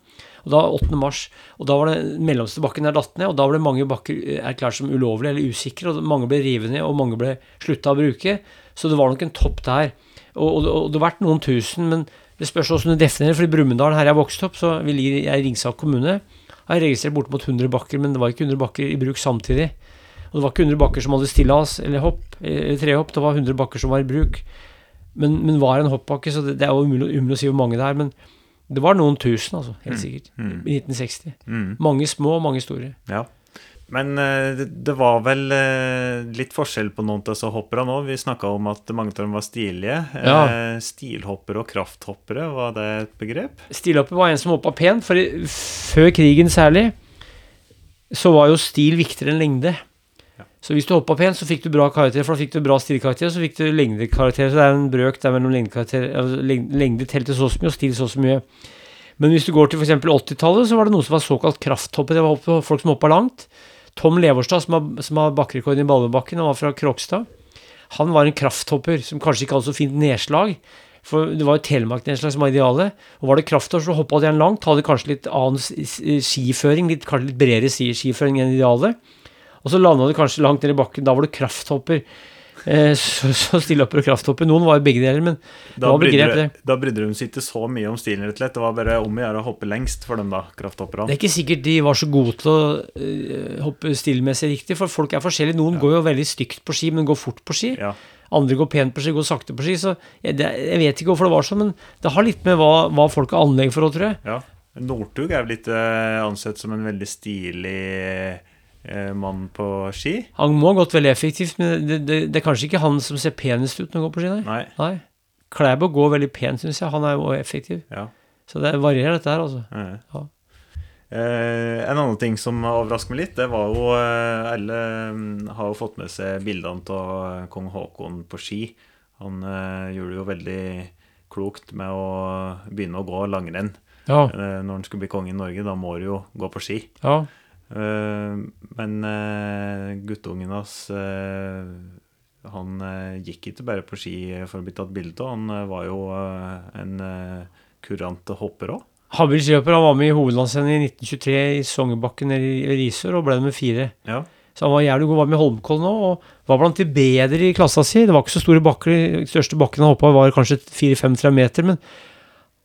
Og da 8. mars. Og da var det mellomste bakken der datt ned, og da ble mange bakker eh, erklært som ulovlige eller usikre, og mange ble revet ned, og mange ble slutta å bruke. Så det var nok en topp der. Og, og, og det har vært noen tusen, men det spørs hvordan du definerer. For i Brumunddal, her jeg vokste opp, så vi ligger jeg i Ringsaker kommune, har jeg registrert bortimot 100 bakker, men det var ikke 100 bakker i bruk samtidig. Og det var ikke 100 bakker som hadde stillas eller hopp, eller trehopp, det var 100 bakker som var i bruk. Men, men var en hoppbakke, så det, det er jo umulig, umulig å si hvor mange det er. Men det var noen tusen, altså, helt sikkert. Mm. I 1960. Mm. Mange små og mange store. Ja. Men eh, det, var vel eh, litt forskjell på noen av disse hopperne nå. Vi snakka om at mange av dem var stilige. Ja. Eh, stilhoppere og krafthoppere, var det et begrep? Stilhopper var en som hoppa pent, for før krigen særlig, så var jo stil viktigere enn lengde. Ja. Så hvis du hoppa pent, så fikk du bra karakter, for da fikk du bra stilkarakter, så fikk du lengdekarakter. Så det er en brøk der mellom lengdekarakter altså leng- Lengde telte så så mye, og stil så så mye. Men hvis du går til f.eks. 80-tallet, så var det noe som var såkalt krafthoppet. Det var folk som hoppa langt. Tom Leverstad, som har, som har bakkerekorden i Ballebakken, han var fra Kråkstad. Han var en krafthopper som kanskje ikke hadde så fint nedslag. For det var jo Telemark-nedslag som var idealet. Og var det krafthopper, så hoppa de gjerne langt. Hadde kanskje litt annen skiføring, litt, kanskje litt bredere skiføring enn idealet. Og så landa de kanskje langt ned i bakken. Da var det krafthopper. Eh, så, så stillhopper og krafthoppe. Noen var jo begge deler, men det Da var brydde, begrep, det. da brydde de seg ikke så mye om stilen, rett og slett. Det var bare om å gjøre å hoppe lengst for dem, da, krafthopperne. Det er ikke sikkert de var så gode til å uh, hoppe stilmessig riktig, for folk er forskjellige. Noen går jo veldig stygt på ski, men går fort på ski. Ja. Andre går pent på ski, går sakte på ski. Så jeg, det, jeg vet ikke hvorfor det var sånn, men det har litt med hva, hva folk har anlegg for, tror jeg. ja. Northug er vel ikke eh, ansett som en veldig stilig mann på ski? Han må ha gått veldig effektivt, men det, det, det er kanskje ikke han som ser penest ut når han går på ski, nei. Nei. nei. Klæbo går veldig pent, syns jeg. Han er jo effektiv. Ja. Så det varierer, dette her, altså. Eh. Ja. Eh, en annen ting som overrasker meg litt, det var jo eh, Alle mm, har jo fått med seg bildene av kong Haakon på ski. Han eh, gjorde det jo veldig klokt med å begynne å gå langrenn. Ja. Eh, når han skulle bli konge i Norge, da må du jo gå på ski. ja. Eh, men eh, guttungen hans eh, Han gikk ikke bare på ski for å bli tatt bilde av, han var jo en kurant hopper òg. Habil skiløper han var med i hovedlandsrennet i 1923 i Sognebakken i Risør og ble nummer fire. Ja. Så han var jævlig god, var med i Holmenkollen òg, og var blant de bedre i klassa si. Det var ikke så store bakker, de største bakkene han hoppa var kanskje 4-5-3 meter, men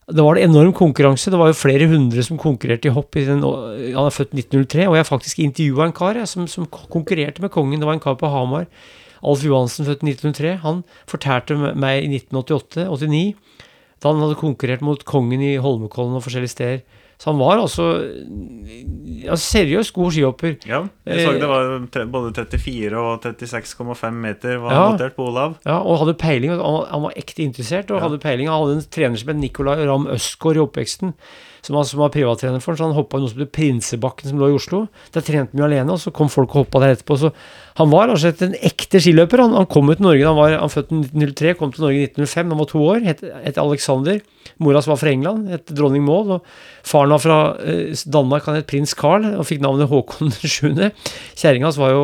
det var en enorm konkurranse. Det var jo flere hundre som konkurrerte i hopp. I den, han er født 1903, og jeg faktisk intervjua en kar jeg, som, som konkurrerte med kongen. Det var en kar på Hamar. Alf Johansen, født 1903. Han fortalte meg i 1988-89, da han hadde konkurrert mot kongen i Holmenkollen og forskjellige steder. Så han var altså ja, seriøst god skihopper. Ja, jeg så Eh, det var både 34 og 36,5 meter var Ja. notert på Olav. Ja, og hadde peiling. Han, han var ekte interessert og Ja. hadde peiling. Han hadde en trener som het Nicolay Ram Østgaard i oppveksten, som, var- som var privattrener for ham. Så han hoppa noe som het Prinsebakken, som lå i Oslo. Der trente jo alene, og så kom folk og hoppa der etterpå. Så han var altså en ekte skiløper. Han, han kom ut til Norge han var han født i 1903, kom til Norge i 1905. Han var to år, het, het Alexander. Mora som var fra England, het dronning Maud. Og faren var fra eh, Danmark, han het prins Carl, og fikk navnet Håkon 7. Kjerringa hans var jo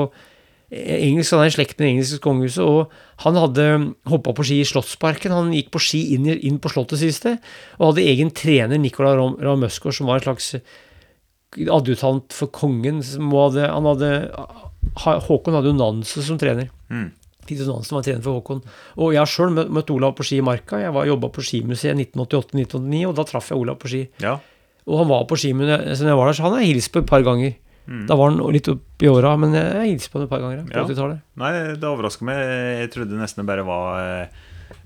engelsk, han er i slekt med det engelske kongehuset, og han hadde hoppa på ski i Slottsparken. Han gikk på ski inn, inn på slottet siste, og hadde egen trener, Nicolai Ramm som var en slags adjutant for kongen. Hadde, han hadde, Håkon hadde jo Nansen som trener. Mm. Tito Nansen var trener for Håkon. Og jeg har sjøl møtt, Olav på ski i Marka. Jeg var jobba på Skimuseet 1988-1989, og da traff jeg Olav på ski. Ja. Og han var på skimuseet når jeg var der, så han har hilst på et par ganger. Mm. Da var han litt opp i åra, men jeg hilste på han et par ganger på Ja. 80-tallet. Nei, det overrasker meg. Jeg trodde nesten det bare var eh,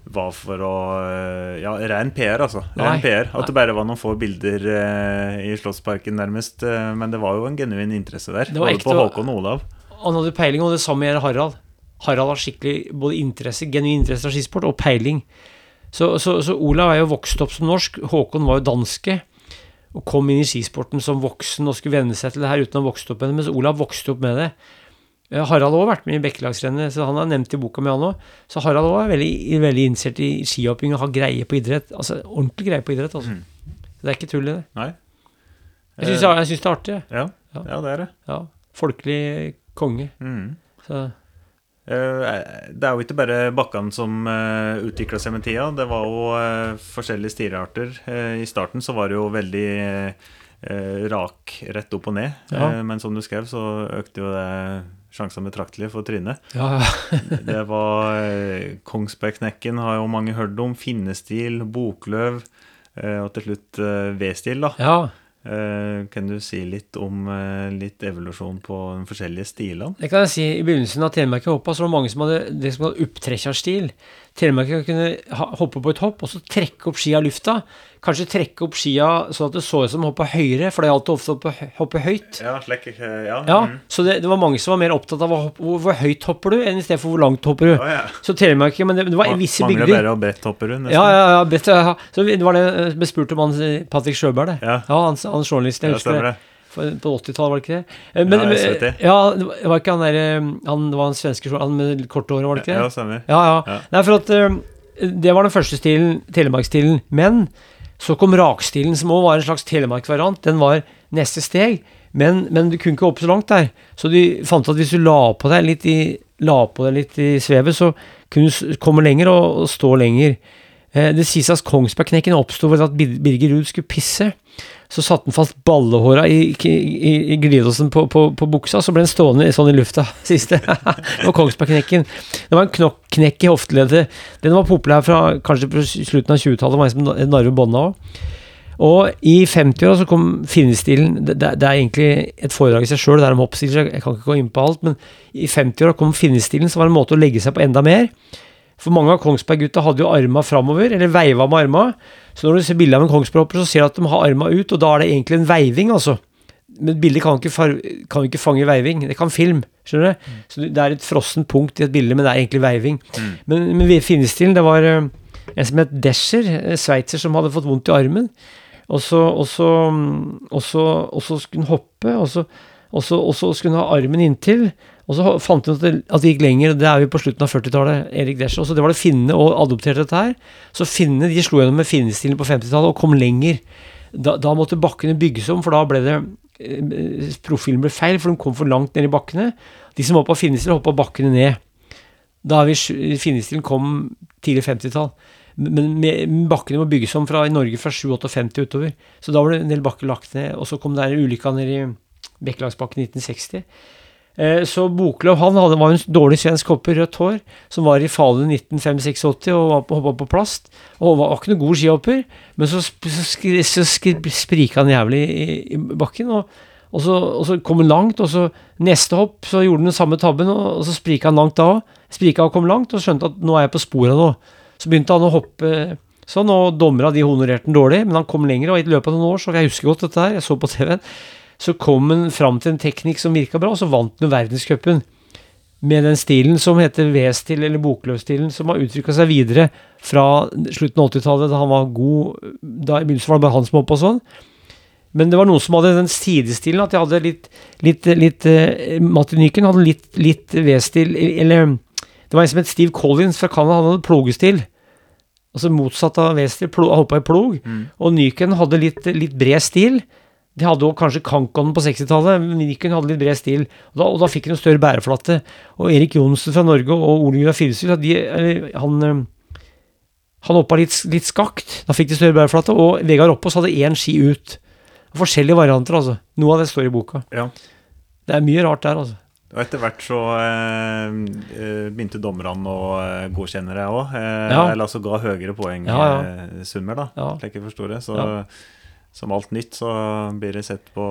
var for å eh, Ja, ren PR, altså. Ren PR. At det bare var noen få bilder eh, i Slottsparken, nærmest. Men det var jo en genuin interesse der. Det var Både ekte, på Håkon og Olav. Han hadde peiling, og det samme gjelder Harald. Harald har skikkelig både interesse, genuin interesse av skisport, og peiling. Så, så, så Olav er jo vokst opp som norsk. Håkon var jo danske. Og kom inn i skisporten som voksen og skulle venne seg til det her uten å ha vokst opp med det. Mens Olav vokste opp med det. Eh, Harald har også vært med i Bekkelagsrennet, så han er nevnt i boka mi, han òg. Så Harald òg er veldig, veldig innstilt i skihopping og har greie på idrett. Altså ordentlig greie på idrett, altså. Mm. Det er ikke tull i det. Nei? Jeg syns, det er artig. ja. Ja. ja, det er det. Ja. Folkelig konge. Mm. Så Det er jo ikke bare bakkene som uh, utvikla seg med tida. Det var jo eh, forskjellige stilarter. Eh, I starten så var det jo veldig eh, rak rett opp og ned. Ja. Eh, men som du skrev, så økte jo det sjansene betraktelig for Trine. ja. Det var eh, Kongsbergknekken har jo mange hørt om. Finnestil, Bokløv. eh, og til slutt eh, V-stil, da. ja. Eh, kan du si litt om eh, litt evolusjon på de forskjellige stilene? Det kan jeg si. I begynnelsen av Telemark hoppa, så var det mange som hadde det som kalles opptrekkerstil. Telemarken kunne hoppe på et hopp, og så trekke opp skia i lufta. Kanskje trekke opp skia sånn at det så ut som å hoppa høyere, for det gjaldt ofte å hoppe, hoppe høyt. Ja, slik, eh, ja. Ja, mm. Så det, det var mange som var mer opptatt av hoppe, hvor, hvor høyt hopper du, enn i stedet for hvor langt hopper du. Oh, ja. Så Telemark men det, det var i visse Mangler bygder. bare å bretthoppe rundt, Ja, ja, ja, bedt, ja. Så det var det jeg ble spurt om han eh, Patrick Sjøberg, det. Ja. han, han journalisten, jeg Ja, husker stemmer det. For, på 80-tallet, var det ikke det? Eh, Men, Ja, SVT. ja, det var ikke han der eh, Han var en svenske han med kort hår, var det ikke det? Ja, stemmer. Ja, ja. Nei, for at eh, det var den første stilen, telemarksstilen. Men så kom rakstilen, som òg var en slags telemarkvariant. Den var neste steg, men, men du kunne ikke hoppe så langt der. Så de fant at hvis du la på deg litt i, deg svevet, så kunne du komme lenger og, og stå lenger. Eh, det sies at Kongsbergknekken oppsto ved at Bir- Birger Ruud skulle pisse. Så satte han fast ballehåra i, i, i, glidelåsen på, på, på buksa, så ble den stående sånn i lufta. Siste. det var Kongsbergknekken. Det var en knok knekk i hofteleddet. Den var populær fra kanskje på slutten av 20-tallet, var som narve bånda òg. Og i 50-åra så kom finnestilen det, det, er egentlig et foredrag i seg sjøl, det er om jeg, jeg kan ikke gå inn på alt, men i 50-åra kom finnestilen, som var en måte å legge seg på enda mer. For mange av Kongsberg-gutta hadde jo arma framover, eller veiva med arma. Så når du ser bilde av en Kongsberg-hopper, så ser du at de har arma ut, og da er det egentlig en veiving, altså. Men bildet kan ikke, kan ikke fange veiving, det kan film. skjønner du? Mm. Så det er et frossent punkt i et bilde, men det er egentlig veiving. Mm. Men, men finnestilen, det var uh, en som het Descher, sveitser, som hadde fått vondt i armen. Og så, og så, og så, og så skulle hun hoppe, og så, og så, skulle hun ha armen inntil. Og så fant hun at det, at det gikk lenger, det er vi på slutten av 40-tallet. Erik Desch. Så det var det finnene og adopterte dette her. Så finnene de slo gjennom med finnestilen på 50-tallet og kom lenger. Da, da, måtte bakkene bygges om, for da ble det eh, Profilen ble feil, for de kom for langt ned i bakkene. De som hoppa finnestil, hoppa bakkene ned. Da vi, Finnestilen kom tidlig 50-tall. Men med, bakkene må bygges om fra i Norge fra 57 utover. Så da var det en del bakker lagt ned. Og så kom det en ulykke nede i Bekkelagsbakken 1960. Eh, så Boklöv han var en dårlig svensk hopper, rødt hår, som var i Falun 1985 og hoppa på plast. Og var ikke noen god skihopper, men så, så, så sprika han jævlig i, i bakken. Og, og, så, og, så, kom han langt, og så neste hopp så gjorde han den samme tabben, og, og så sprika han langt da òg. Sprika og kom langt, og skjønte at nå er jeg på sporet nå. Så begynte han å hoppe sånn, og dommerne de honorerte han dårlig, men han kom lenger, og i løpet av noen år, så jeg husker godt dette her, jeg så på TV-en så kom han fram til en teknikk som virka bra, og så vant han verdenscupen. Med den stilen som heter V-stil, eller Bokløv-stilen, som har uttrykka seg videre fra slutten av 80-tallet, da han var god da I begynnelsen var det bare han som hoppa sånn. Men det var noen som hadde den sidestilen, at de hadde litt, litt, litt uh, Martiniken hadde litt, litt V-stil, eller Det var en som het Steve Collins fra Canada, han hadde plogestil. Altså motsatt av V-stil, hoppa i plog. Mm. Og Nyken hadde litt, litt bred stil. De hadde jo kanskje Kankonen på 60-tallet, men Nikon hadde litt bred stil. Og da, og da fikk han en større bæreflate. Og Erik Johnsen fra Norge og Ole Gunnar Filsrud, han, eh, han hoppa litt, litt, skakt. Da fikk de større bæreflate. Og Vegard Oppås hadde én ski ut. Forskjellige varianter, altså. Noe av det står i boka. Ja. Det er mye rart der, altså. Og etter hvert så eh, eh begynte dommerne å eh, godkjenne det òg. Eh, ja. Eller altså ga høyere poengsummer, ja, ja. da, slik jeg forstår det. Så som alt nytt så blir det sett på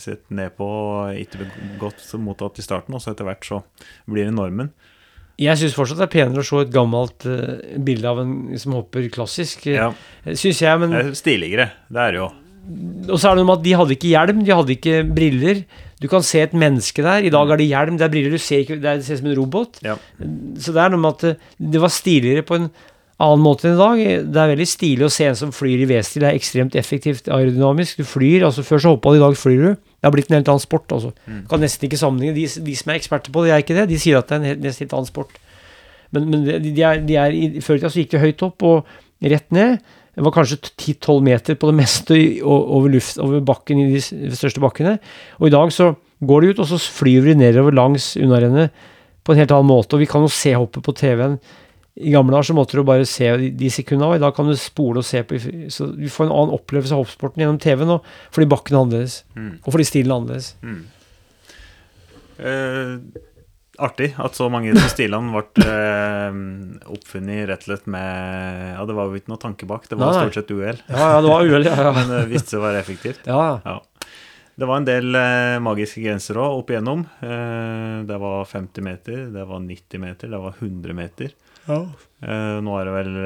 sett ned på og ikke godt mottatt i starten, og så etter hvert så blir det normen. Jeg syns fortsatt det er penere å se et gammelt uh, bilde av en som hopper klassisk. Ja. Syns jeg, men det er Stiligere, det er det jo. Og så er det noe med at de hadde ikke hjelm, de hadde ikke briller. Du kan se et menneske der. I dag er det hjelm, det er briller, du ser ikke, det ser ut som en robot. Ja. Så det er noe med at det, det var stiligere på en annen måte enn i dag. Det er veldig stilig å se en som flyr i V-stil. Det er ekstremt effektivt aerodynamisk. Du flyr, altså Før så hoppa du, i dag flyr du. Det har blitt en helt annen sport. altså. Mm. Kan nesten ikke sammenligne. De, de, som er eksperter på det, de er ikke det. De sier at det er en helt, nesten helt annen sport. Men, men de, de, er, de er, før i tida så gikk de høyt opp og rett ned. Det var kanskje 10-12 meter på det meste over, luft, over bakken i de største bakkene. Og i dag så går de ut, og så flyr de nedover langs unnarennet på en helt annen måte. Og vi kan jo se hoppet på TV-en i gamle dager så måtte du bare se de, de sekundene, og i dag kan du spole og se på Så du får en annen opplevelse av hoppsporten gjennom TV nå, fordi bakken er annerledes. Mm. Og fordi stilen er annerledes. Mm. Eh, artig at så mange av stilene ble eh, oppfunnet rett og slett med Ja, det var jo ikke noe tanke bak, det var Nei. stort sett uhell. Ja, ja, det var uhell, ja, ja. Men det viste seg å være effektivt. Ja, ja. Det var en del eh, magiske grenser òg opp igjennom. Eh, det var 50 meter, det var 90 meter, det var 100 meter. Ja. Eh, nå er det vel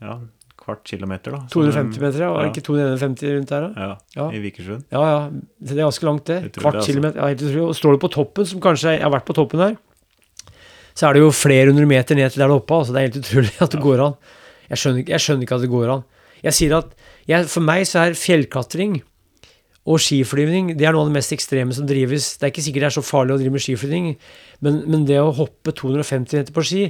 ja, kvart kilometer, da. 250 meter, ja. Var det ikke 250 rundt der, da? Ja, i Vikersund. Ja, ja. Det er ganske langt, det. Kvart det, altså. kilometer. Ja, helt utrolig. Og står du på toppen, som kanskje Jeg har vært på toppen der, så er det jo flere hundre meter ned til der oppe. Altså, det er helt utrolig at det går an. Jeg skjønner, jeg skjønner, ikke at det går an. Jeg sier at jeg, For meg så er fjellklatring og skiflyvning det er noe av det mest ekstreme som drives. Det er ikke sikkert det er så farlig å drive med skiflyvning, men, men det å hoppe 250 meter på ski,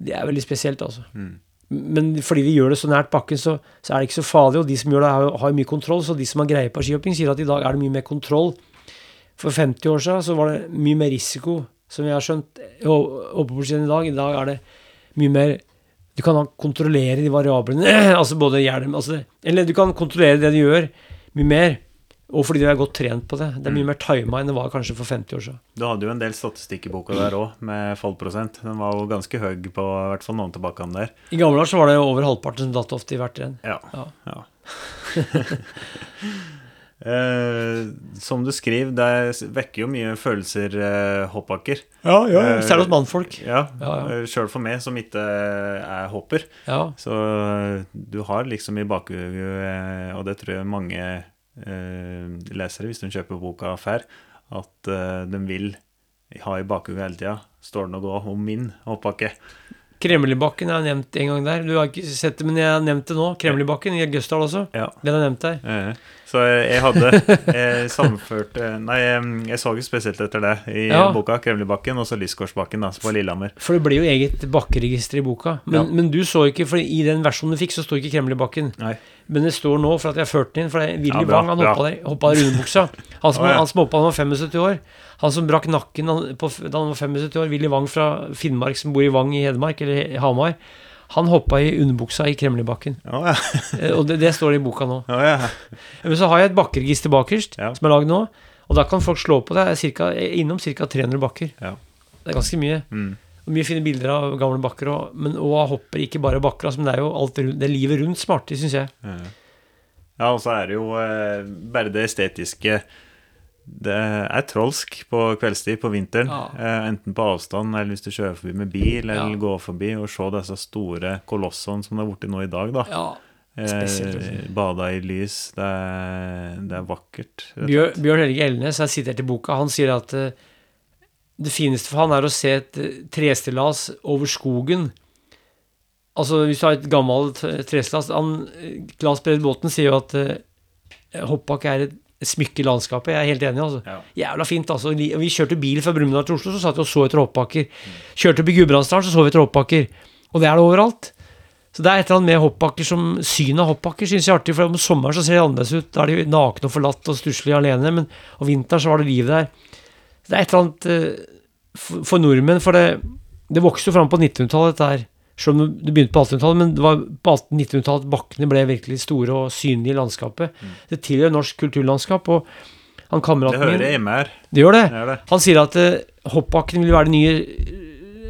det er veldig spesielt, altså. Mm. Men fordi vi gjør det så nært bakken, så, så, er det ikke så farlig. Og de som gjør det, har, har mye kontroll. Så de som har greie på skihopping, sier at i dag er det mye mer kontroll. For 50 år siden så var det mye mer risiko, som vi har skjønt, oppe på skien i dag. I dag er det mye mer Du kan kontrollere de variablene, altså både hjelm altså, Eller du kan kontrollere det du gjør, mye mer. Og fordi de er godt trent på det. Det er mye mer tima enn det var kanskje for 50 år siden. Du hadde jo en del statistikk i boka der òg, med fallprosent. Den var jo ganske høy på i hvert fall noen tilbake der. I gamle dager så var det over halvparten som datt ofte i hvert renn. Ja. Ja. ja. eh, som du skriver, det vekker jo mye følelser, eh, hoppbakker. Ja, ja, Eh, Særlig hos mannfolk. Ja, Ja, ja. eh, Sjøl for meg som ikke er hopper. Ja. Så eh, du har liksom i bakhuet, eh, og det tror jeg mange eh, lesere, hvis de kjøper boka fær, at eh, de vil ha i bakhodet hele tida. Står det noe om min hoppbakke? Kremlibakken er nevnt en gang der. Du har ikke sett det, men jeg har nevnt det nå. Kremlibakken i Gøsdal også. Ja. Den er nevnt der. Eh, Så jeg hadde jeg sammenført Nei, jeg, så jo spesielt etter det i Ja. boka. Kremlibakken og så Lysgårdsbakken altså på Lillehammer. For det ble jo eget bakkeregister i boka. Men, Ja. men du så ikke, for i den versjonen du fikk, så sto ikke Kremlibakken. Nei. Men det står nå, for at jeg har ført den inn, for det er Willy Ja, bra, Wang, han hoppa der, hoppa der i underbuksa. Han som, Å, ja. han som hoppa da han var 75 år. Han som brakk nakken da han var 75 år, Willy Wang fra Finnmark, som bor i Vang i Hedmark, eller Hamar, han hoppa i underbuksa i Kremlerbakken. Oh, ja. Eh, Og det, det står i boka nå. Oh, ja. Men så har jeg et bakkeregister bakerst, Ja. som er lagd nå. Og da kan folk slå på det. Jeg er cirka, innom ca. 300 bakker. Ja. Det er ganske mye. Mm. Og mye fine bilder av gamle bakker òg. Men òg hopper, ikke bare bakker. Altså, men det er jo alt rundt- det er livet rundt smarte, syns jeg. Ja, Ja, og så er det jo eh, bare det estetiske Det er trolsk på kveldstid på vinteren. Ja. Eh, enten på avstand eller hvis du kjører forbi med bil, eller Ja. går forbi og se disse store kolossene som det er borti nå i dag, da. Ja. altså. Eh, bada i lys. Det er, det er vakkert. rett Bjørn. Bjørn Helge Elnes er sitert i boka. Han sier at uh, det fineste for han er å se et eh, trestillas over skogen. Altså hvis du har et gammelt trestillas Claes Brede Båten sier jo at uh, hoppbakk er et smykke landskapet. Jeg er helt enig. altså. Ja. Jævla fint. altså. Vi kjørte bil fra Brumunddal til Oslo, så satt vi og så etter hoppbakker. Kjørte opp i Gudbrandsdalen, så så vi etter hoppbakker. Og det er det overalt. Så det er et eller annet med hoppbakker som synet av hoppbakker syns jeg er artig. For om sommeren så ser de annerledes ut. Da er de nakne og forlatt og stusslige alene. Men om vinteren så var det liv der. Så det er et eller annet eh, for, for nordmenn. For det, det vokste jo fram på 1900-tallet, dette her. Selv om det begynte på 1800-tallet, men det var på 1900-tallet at bakkene ble virkelig store og synlige i landskapet. Det tilhører norsk kulturlandskap. og han Det kameraten hører min hjemme her. Det gjør det. Det det. Han sier at uh, hoppbakken vil være de nye,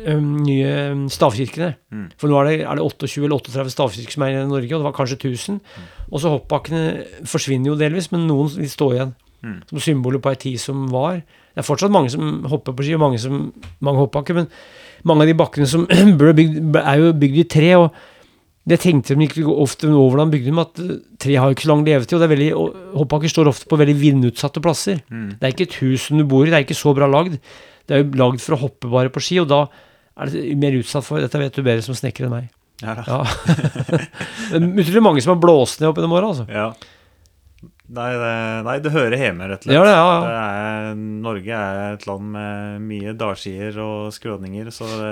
um, nye stavkirkene. Mm. For nå er det, er det 28 eller 38 stavkirker som er i Norge, og det var kanskje 1000. Og så hoppbakkene forsvinner jo delvis, men noen vil stå igjen. Mm. Som symboler på ei tid som var. Det er fortsatt mange som hopper på ski, og mange, som, mange hoppbakker, men mange av de bakkene som ble bygd, er jo bygd i tre. og det tenkte de ikke ofte over da de bygde dem, at eh, tre har jo ikke så lang levetid. og det er veldig, Hoppbakker står ofte på veldig vindutsatte plasser. Mm. Det er ikke et hus som du bor i, det er ikke så bra lagd. Det er jo lagd for å hoppe bare på ski, og da er det mer utsatt for Dette vet du bedre som snekker enn meg. Ja, da. Ja. utrolig mange som har blåst ned opp gjennom åra, altså. Ja. Nei, det, nei, det hører hjemme, rett og slett. Ja, det, ja, Det er, Norge er et land med mye dalskier og skråninger, så det,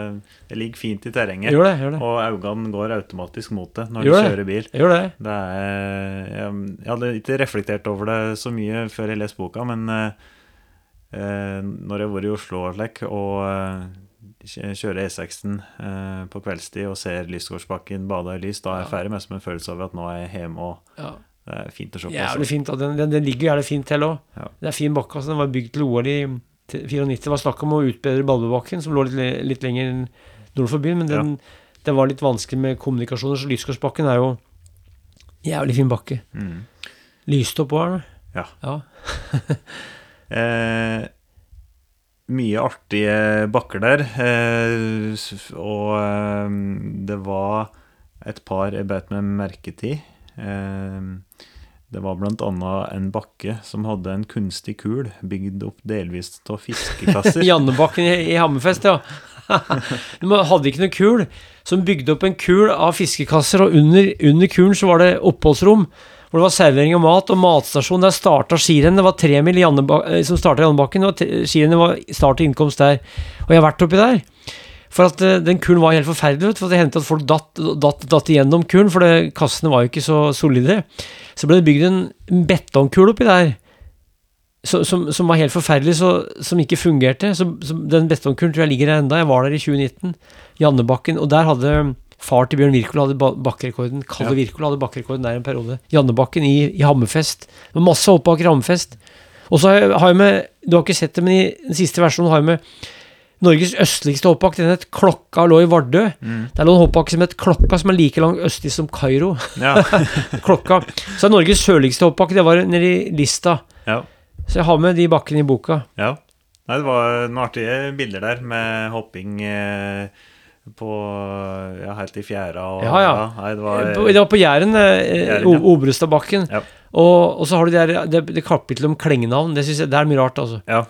det ligger fint i terrenget. Gjør det. gjør det. Og øynene går automatisk mot det når Gjør du kjører bil. Gjør det. Det er, jeg, jeg hadde ikke reflektert over det så mye før jeg leste boka, men eh, eh, når jeg har vært i Oslo og eh, kjører E6-en eh, på kveldstid og ser Lysgårdsbakken bada i lys, da er jeg Ja. ferdig med som en følelse av at nå er jeg hjemme, og Ja. Det er fint å se på. Jævlig også. fint. og Den, den, den ligger jævlig fint til òg. Ja. Det er fin bakke. altså. Den var bygd til OL i 94. Det var snakk om å utbedre Ballebakken, som lå litt, litt lenger nord for byen, men den, det var litt vanskelig med kommunikasjoner, så Lysgårdsbakken er jo jævlig fin bakke. Mm. Lyste opp òg? Ja. ja. Eh, mye artige bakker der. Eh, og eh, det var et par jeg beit meg merke til. Eh, det var annet en bakke som hadde en kunstig kul bygd opp delvis av fiskekasser. Jannebakken i, Hammerfest, ja. De hadde ikke noe kul, som bygde opp en kul av fiskekasser, og under, under kulen så var det oppholdsrom. Hvor det var servering av mat og matstasjon. Der starta skirennet. Det var tre mil eh, som starta Jannebakken, og skirennet var start og innkomst der. Og jeg har vært oppi der. For at eh, den kulen var helt forferdelig. For det hendte at folk datt, datt, datt igjennom kulen, for det, kassene var jo ikke så solide. Så ble det bygd en betongkule oppi der Som, som, som var helt forferdelig, så, som ikke fungerte. Så, den betongkulen tror jeg ligger der enda. Jeg var der i 2019. Jannebakken. Og der hadde Far til Bjørn Wirkola hadde ba- bakkerekorden. Kalle Ja. Wirkola hadde bakkerekorden der en periode. Jannebakken i, i Hammerfest. Masse hoppbakker i Hammerfest. Og så har jeg, har jeg med Du har ikke sett det, men i den siste versjonen har jeg med Norges østligste hoppbakk. Den het Klokka lå i Vardø. Mm. Der lå en hoppbakke som het Klokka, som er like lang østlig som Kairo. Ja. Klokka. Så er Norges sørligste hoppbakke, det var nede i Lista. ja. Så jeg har med de bakkene i boka. Ja. Nei, det var noen artige bilder der med hopping eh, på ja, helt i fjæra og Ja, ja. Nei, det var Det var på Jæren, eh, Jæren, ja. Obrestadbakken. Ja. Og, og så har du det, der, det, det kapittelet om klengenavn. Det synes jeg det er mye rart, altså. Ja.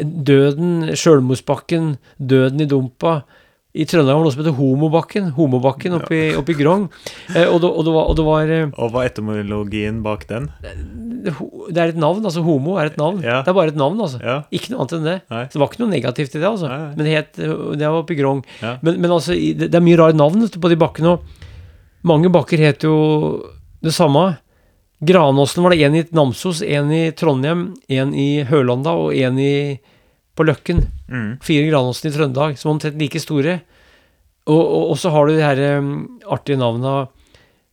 Døden, Sjølmordsbakken, Døden i Dumpa. I Trøndelag var det noe som heter Homobakken. Homobakken oppe i, oppe i Grong. Eh, og, det, og, det var, og det var eh, Og hva er etymologien bak den? det, det er et navn, altså homo er et navn. Ja. Det er bare et navn, altså. Ja. Ikke noe annet enn det. Nei. Så det var ikke noe negativt i det, altså. Nei. Men det, het, det var oppe i Grong. Ja. Men, men altså, det, det er mye rare navn på de bakkene. Og mange bakker heter jo det samme. Granåsen var det én i Namsos, én i Trondheim, én i Hølanda og én på Løkken. Mm. Fire Granåsen i Trøndelag, som omtrent like store. Og, og, og så har du de her um, artige navna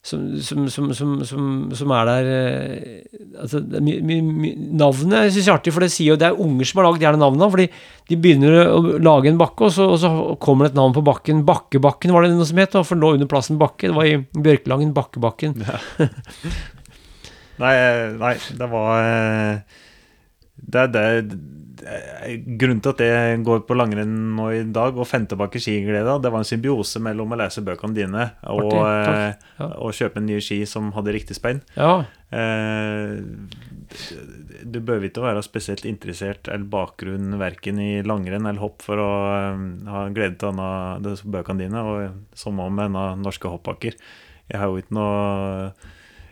som, som, som, som, som, som er der eh, altså, my, my, my, Navnet syns jeg er artig, for det sier jo det er unger som har lagd gjerne navna. Fordi de begynner å lage en bakke, og så, og så kommer det et navn på bakken. Bakkebakken var det noe som het, for lå under plassen Bakke. Det var i Bjørkelangen, Bakkebakken. Nei, nei, det var eh, Det det det- Grunnen til at jeg går på langrenn nå i dag, og Fentebakke skiglede, det var en symbiose mellom å lese bøkene dine og, Artig, eh, Ja. og kjøpe en ny ski som hadde riktig spenn. Ja. Eh, du behøver ikke å være spesielt interessert eller bakgrunn verken i langrenn eller hopp for å ha glede disse bøkene dine, og om med denne norske hoppbakker. Jeg har jo ikke noe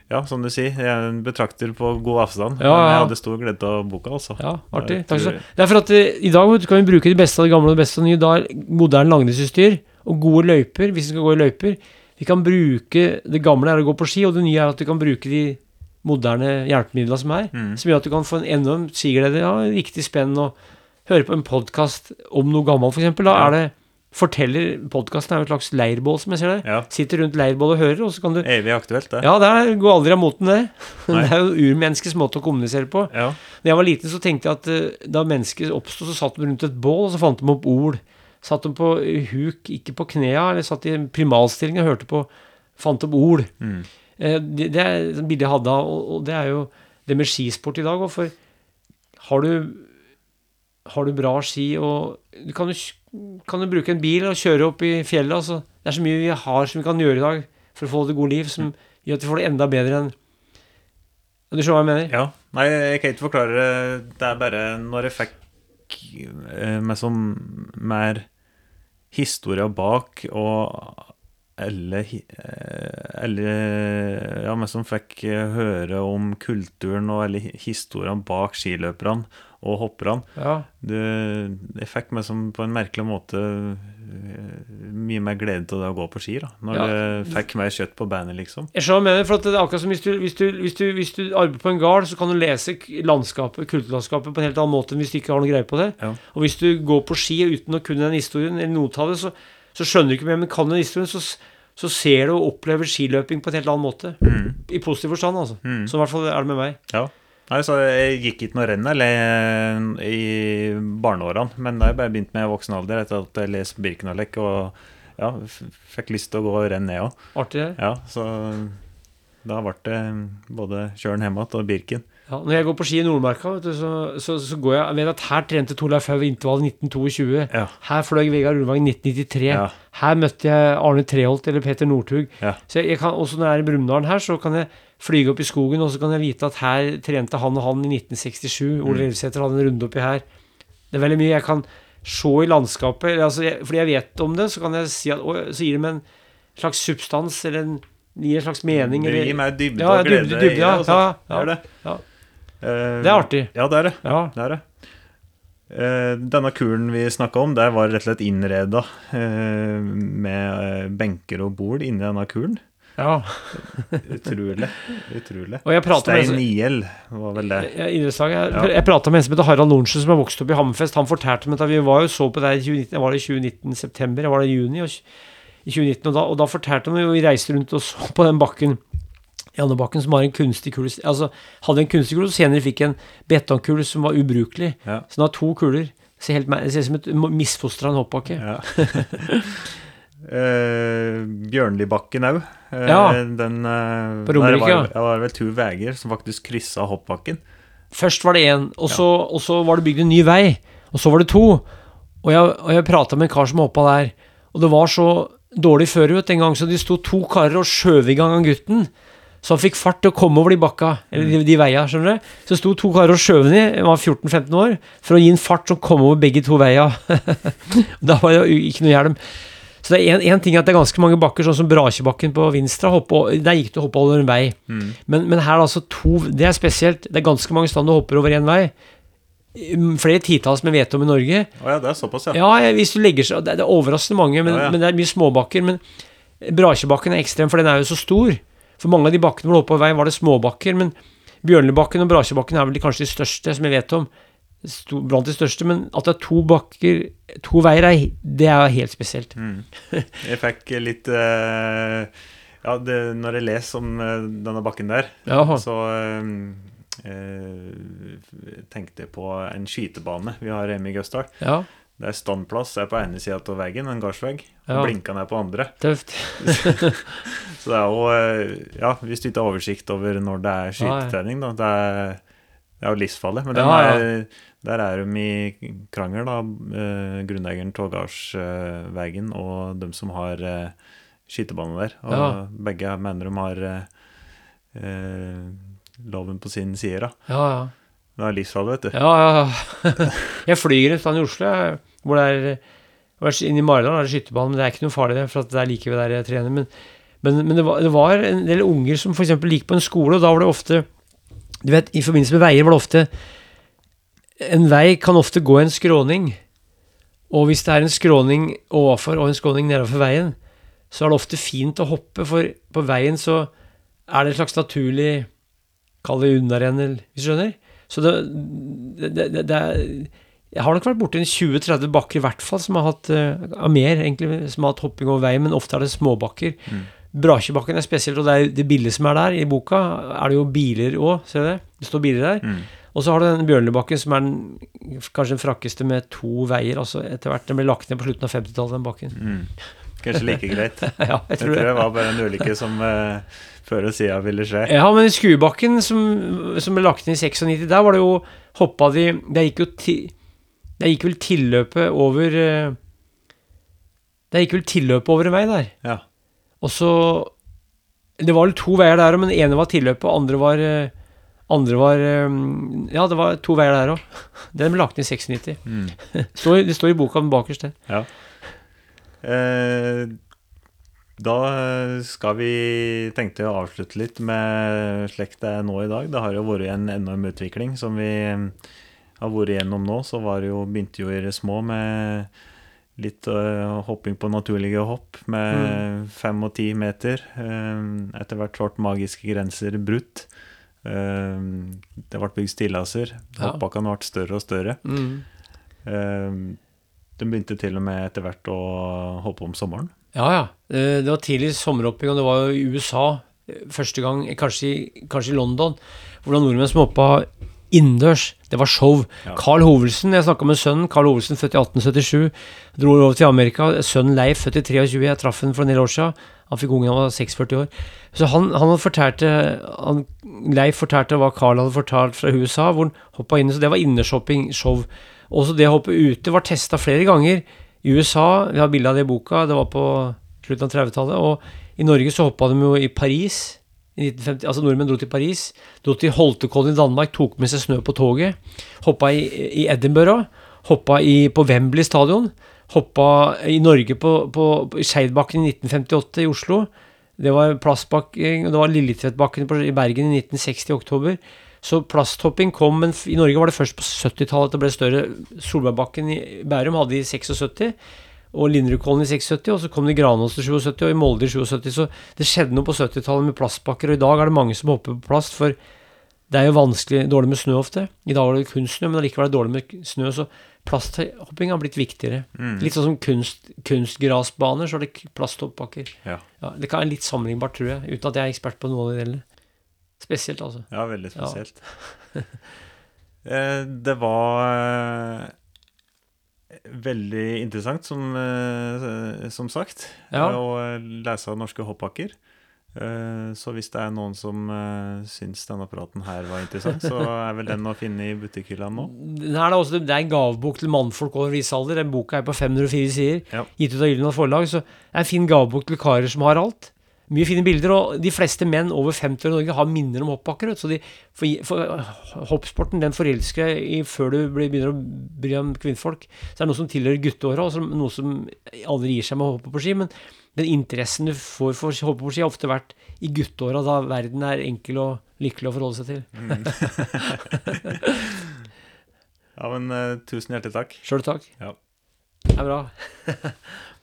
Ja, som du sier, jeg er en betrakter på god avstand. Ja, Men jeg hadde stor glede av boka, altså. Ja, artig. Takk skal du ha. Det er for at eh, i dag kan vi bruke det beste av det gamle og det beste av det nye. Da er moderne langrennsutstyr og gode løyper, hvis vi skal gå i løyper. Vi kan bruke Det gamle er å gå på ski, og det nye er at du kan bruke de moderne hjelpemidlene som er. Mm. Som gjør at du kan få en enorm skiglede, ja, riktig spenn, og høre på en podkast om noe gammelt, f.eks. Da Ja. er det Forteller Podkasten er jo et slags leirbål, som jeg ser det. Ja. Sitter rundt leirbålet og hører, og så kan du Evig aktuelt, det. Ja, det går aldri av moten, det. Nei. Det er jo urmenneskets måte å kommunisere på. Ja. Når jeg var liten, så tenkte jeg at eh, da mennesket oppsto, så satt de rundt et bål, og så fant de opp ord. Satt de på huk, ikke på knea, eller satt i en primalstilling og hørte på Fant opp ord. Mm. Eh, Det, det er et bilde jeg hadde av, og, og det er jo det med skisport i dag òg, for har du har du bra ski og Du kan jo kan du bruke en bil og kjøre opp i fjellet. Altså. Det er så mye vi har som vi kan gjøre i dag for å få det gode liv, som gjør at vi får det enda bedre enn Du skjønner hva jeg mener? Ja. Nei, jeg kan ikke forklare det. Det er bare når jeg fikk eh, meg som mer historia bak og eller, eh, eller ja, meg som fikk eh, høre om kulturen og eller hi- historien bak skiløperne og hopperne. Ja. Det, fikk meg som på en merkelig måte eh, mye mer glede til det å gå på ski. da Når Ja. det fikk mer kjøtt på bandet, liksom. Jeg skjønner mener, for at det er akkurat som hvis du, hvis du, hvis du, hvis du arbeider på en gard, så kan du lese landskapet, kulturlandskapet på en helt annen måte enn hvis du ikke har noe greie på det. Ja. Og hvis du går på ski uten å kunne den historien, eller noe av det, så, så skjønner du ikke mer, men kan du den historien, så, så ser du og opplever skiløping på en helt annen måte. Mm. I positiv forstand, altså. Mm. Så i hvert fall er det med meg. Ja. Nei, så Jeg gikk ikke noe renn eller i barneårene, men da jeg bare begynt med voksen alder etter at jeg leste Birkenalek og ja, fikk lyst til å gå renn, jeg òg. Ja, så da ble det både Kjøren hjem igjen og Birken. Ja, når jeg går på ski i Nordmarka, vet du, så, så, så går jeg Jeg vet at her trente Torleif Haug intervall 1922. Ja. Her fløy Vegard Ulvang 1993. Ja. Her møtte jeg Arne Treholt eller Peter Northug. Ja. Så jeg, jeg kan, også når jeg er i Brumunddal her, så kan jeg flyge opp i skogen, og så kan jeg vite at her trente han og han i 1967. Ole Revsæter hadde en runde oppi her. Det er veldig mye jeg kan se i landskapet. Altså, jeg, fordi jeg vet om det, så kan jeg si at å, Så gir det meg en slags substans, eller en, gir en slags mening. Det gir meg dybde Ja, og glede dybde, dybde, ja, ja, ja, ja. Ja. Eh, det er artig. Ja, det er det. Ja. Det er det. Eh, denne kuren vi snakka om, der var rett og slett innreda eh, med benker og bord inni denne kuren. ja. Utrolig. Utrolig. Og jeg prater med Stein Niel var vel det. Jeg, jeg, jeg prata med en som heter Harald Lorentzen, som er vokst opp i Hammerfest. Han fortalte meg at vi var jo så på det i 2019, jeg var det i 2019 september, jeg var det i juni. Og i 2019. Og da, og da fortalte han jo, vi reiste rundt og så på den bakken. Jannebakken som har en kunstig kule Altså hadde en kunstig kule, og senere fikk en betongkule som var ubrukelig. Ja. Så den har to kuler. Ser, helt, ser ut som et misfostra en hoppbakke. Ja. eh, Bjørnlibakken òg. Eh, Ja. Den eh, På Romerike, ja. det var vel to veier som faktisk kryssa hoppbakken. Først var det én, og, så- og så var det bygd en ny vei. Og så var det to. Og jeg, og jeg prata med en kar som hoppa der, og det var så dårlig føre den en gang, så de sto to karer og skjøv i gang han gutten. Så han fikk fart til å komme over de bakka, eller de, de veia, skjønner du. Så sto to karer og skjøv i, han var 14-15 år, for å gi en fart som kom over begge to veia. da var det jo ikke noe hjelm. Så det er en, ting at det er ganske mange bakker, sånn som Brakebakken på Vinstra. Hoppe, der gikk det å hoppe over en vei. Men, men her er det altså to Det er spesielt. Det er ganske mange steder du hopper over én vei. Mm, Flere titalls jeg vet om i Norge. Oh ja, det er såpass, ja. Ja, hvis du legger seg Det er overraskende mange, men, Ja, ja. men det er mye småbakker. Men Brakebakken er ekstrem, for den er jo så stor. For mange av de bakkene hvor hopper på vei, var det småbakker. Men Bjørnebakken og Brakjebakken er vel de- kanskje de største som jeg vet om. Blant de største. Men at det er to bakker, to veier, er, det er helt spesielt. Mm. Jeg fikk litt uh, Ja, det, når jeg leser om eh, denne bakken der, Jaha. så uh, eh, tenkte jeg på en skytebane vi har hjemme i Gausdal. Ja, Der standplass er på ene sida av veggen, en gardsvegg, Ja. blinkene er på andre. tøft. Så det er jo eh, Ja, hvis du ikke har oversikt over når det er skytetrening, da. Det er, det er jo livsfarlig. Men den er, ja. er, der er de i krangel, da. Eh, grunneieren av gardsveggen og de som har eh, skytebane der. Og Ja. begge mener de har eh, loven på sin side, da. Ja, ja. Det er livsfarlig, vet du. Ja, ja. Jeg flyr et sted i Oslo, jeg, hvor det er Inne i Maridalen er det skytebane, men det er ikke noe farlig, det, for det er like ved der jeg trener. Men, men, men det, var, det var en del unger som f.eks. gikk på en skole, og da var det ofte Du vet, i forbindelse med veier var det ofte En vei kan ofte gå en skråning. Og hvis det er en skråning overfor og en skråning nedover veien, så er det ofte fint å hoppe, for på veien så er det et slags naturlig Kall det unnarenn, hvis du skjønner? Så det, det, det, det er Jeg har nok vært borti en 20-30 bakker i hvert fall som har hatt uh, mer, egentlig, som har hatt hopping over veien, men ofte er det småbakker. Brakebakken er spesielt, og det er det bildet som er der i boka, er det jo biler òg, ser du det? Det står biler der. Mm. Og så har du den Bjørnlibakken som er den, kanskje den frakkeste med to veier. altså Etter hvert den ble lagt ned på slutten av 50-tallet, den bakken. Mm. Kanskje like greit. ja, jeg Jeg tror tror det. det var bare en ulykke som uh, før og sida ville skje. Ja, men Skuebakken som, som ble lagt ned i 96, der var det jo hoppa de Der gikk jo ti, Der gikk vel tilløpet over Det Der gikk vel tilløpet over en vei der. Ja. Og så Det var vel to veier der òg, men den ene var tilløpet, og andre var eh, andre var eh, Ja, det var to veier der òg. Den ble lagt ned i 96. Mm. Det står, det står i boka bakerst der. Ja. Eh, da skal vi tenkte jeg å avslutte litt med slik det er nå i dag. Det har jo vært en enorm utvikling som vi har vært igjennom nå. Så var det jo, begynte jo i det små med litt uh, hopping på naturlige hopp med fem og ti meter. Eh, etter hvert ble magiske grenser brutt. Eh, det ble bygd stillaser. Ja. Hoppbakkene ble større og større. Mm. Eh, de begynte til og med etter hvert å hoppe om sommeren. Ja, ja. Det var tidlig sommerhopping, og det var jo i USA første gang, kanskje, i- kanskje i London, hvordan nordmenn som hoppa innendørs. Det var show. Ja. Carl Hovelsen, jeg snakka med sønnen, Carl Hovelsen, født i 1877, dro over til Amerika. Sønnen Leif, født i 23, jeg traff ham for en del år siden. Han fikk ungen da han var 46 år. Så han, han fortalte, han, Leif fortalte hva Carl hadde fortalt fra USA, hvor han hoppa inn. Så det var innershopping-show. Også det å hoppe ute var testa flere ganger. I USA, vi har bilde av det i boka, det var på slutten av 30-tallet. Og i Norge så hoppa de jo i Paris. I 1950, altså Nordmenn dro til Paris. Dro til Holtekollen i Danmark, tok med seg snø på toget. Hoppa i, i Edinburgh. Hoppa i, på Wembley stadion. Hoppa i Norge på, på, på Skeidbakken i 1958 i Oslo. Det var plastbakken, det var Lilletvedtbakken i Bergen i 1960 i oktober. Så plasthopping kom, men i Norge var det først på 70-tallet det ble større. Solbergbakken i Bærum hadde de i 76, og Linderudkollen i 76, og så kom det Granås i 77, og i Molde i 77. Så det skjedde noe på 70-tallet med plastbakker, og i dag er det mange som hopper på plast, for Det er jo vanskelig, dårlig med snø ofte. I dag var det kun snø, men allikevel er det dårlig med snø, så plasthopping har blitt viktigere. Mm. Litt sånn som kunst, kunstgrasbaner, så er det plasthoppbakker. Ja. Ja, det kan være litt sammenlignbart, tror jeg, uten at jeg er ekspert på noe av det delene. Spesielt, altså. Ja, veldig spesielt. Ja. det var eh, veldig interessant, som, eh, som sagt, Ja. eh, å lese av norske hoppbakker. Eh, Så hvis det er noen som eh, syns denne praten her var interessant, så er vel den å finne i butikkhylla nå. Den er også, det er en gavebok til mannfolk over viss alder. Den boka er på 504 sider, Ja. gitt ut av Gyldendal Forlag. Så det er en fin gavebok til karer som har alt. Mye fine bilder, og de fleste menn over 50 år i Norge har minner om hoppbakker. Så de, for, for, hoppsporten den forelsker deg i før du begynner å bry deg om kvinnfolk. Så det er noe som tilhører gutteåra, og noe som aldri gir seg med å hoppe på ski. Men den interessen du får for å hoppe på ski, har ofte vært i gutteåra, da verden er enkel og lykkelig å forholde seg til. Ja, men uh, tusen hjertelig takk. Sjøl takk. Ja. Det er bra.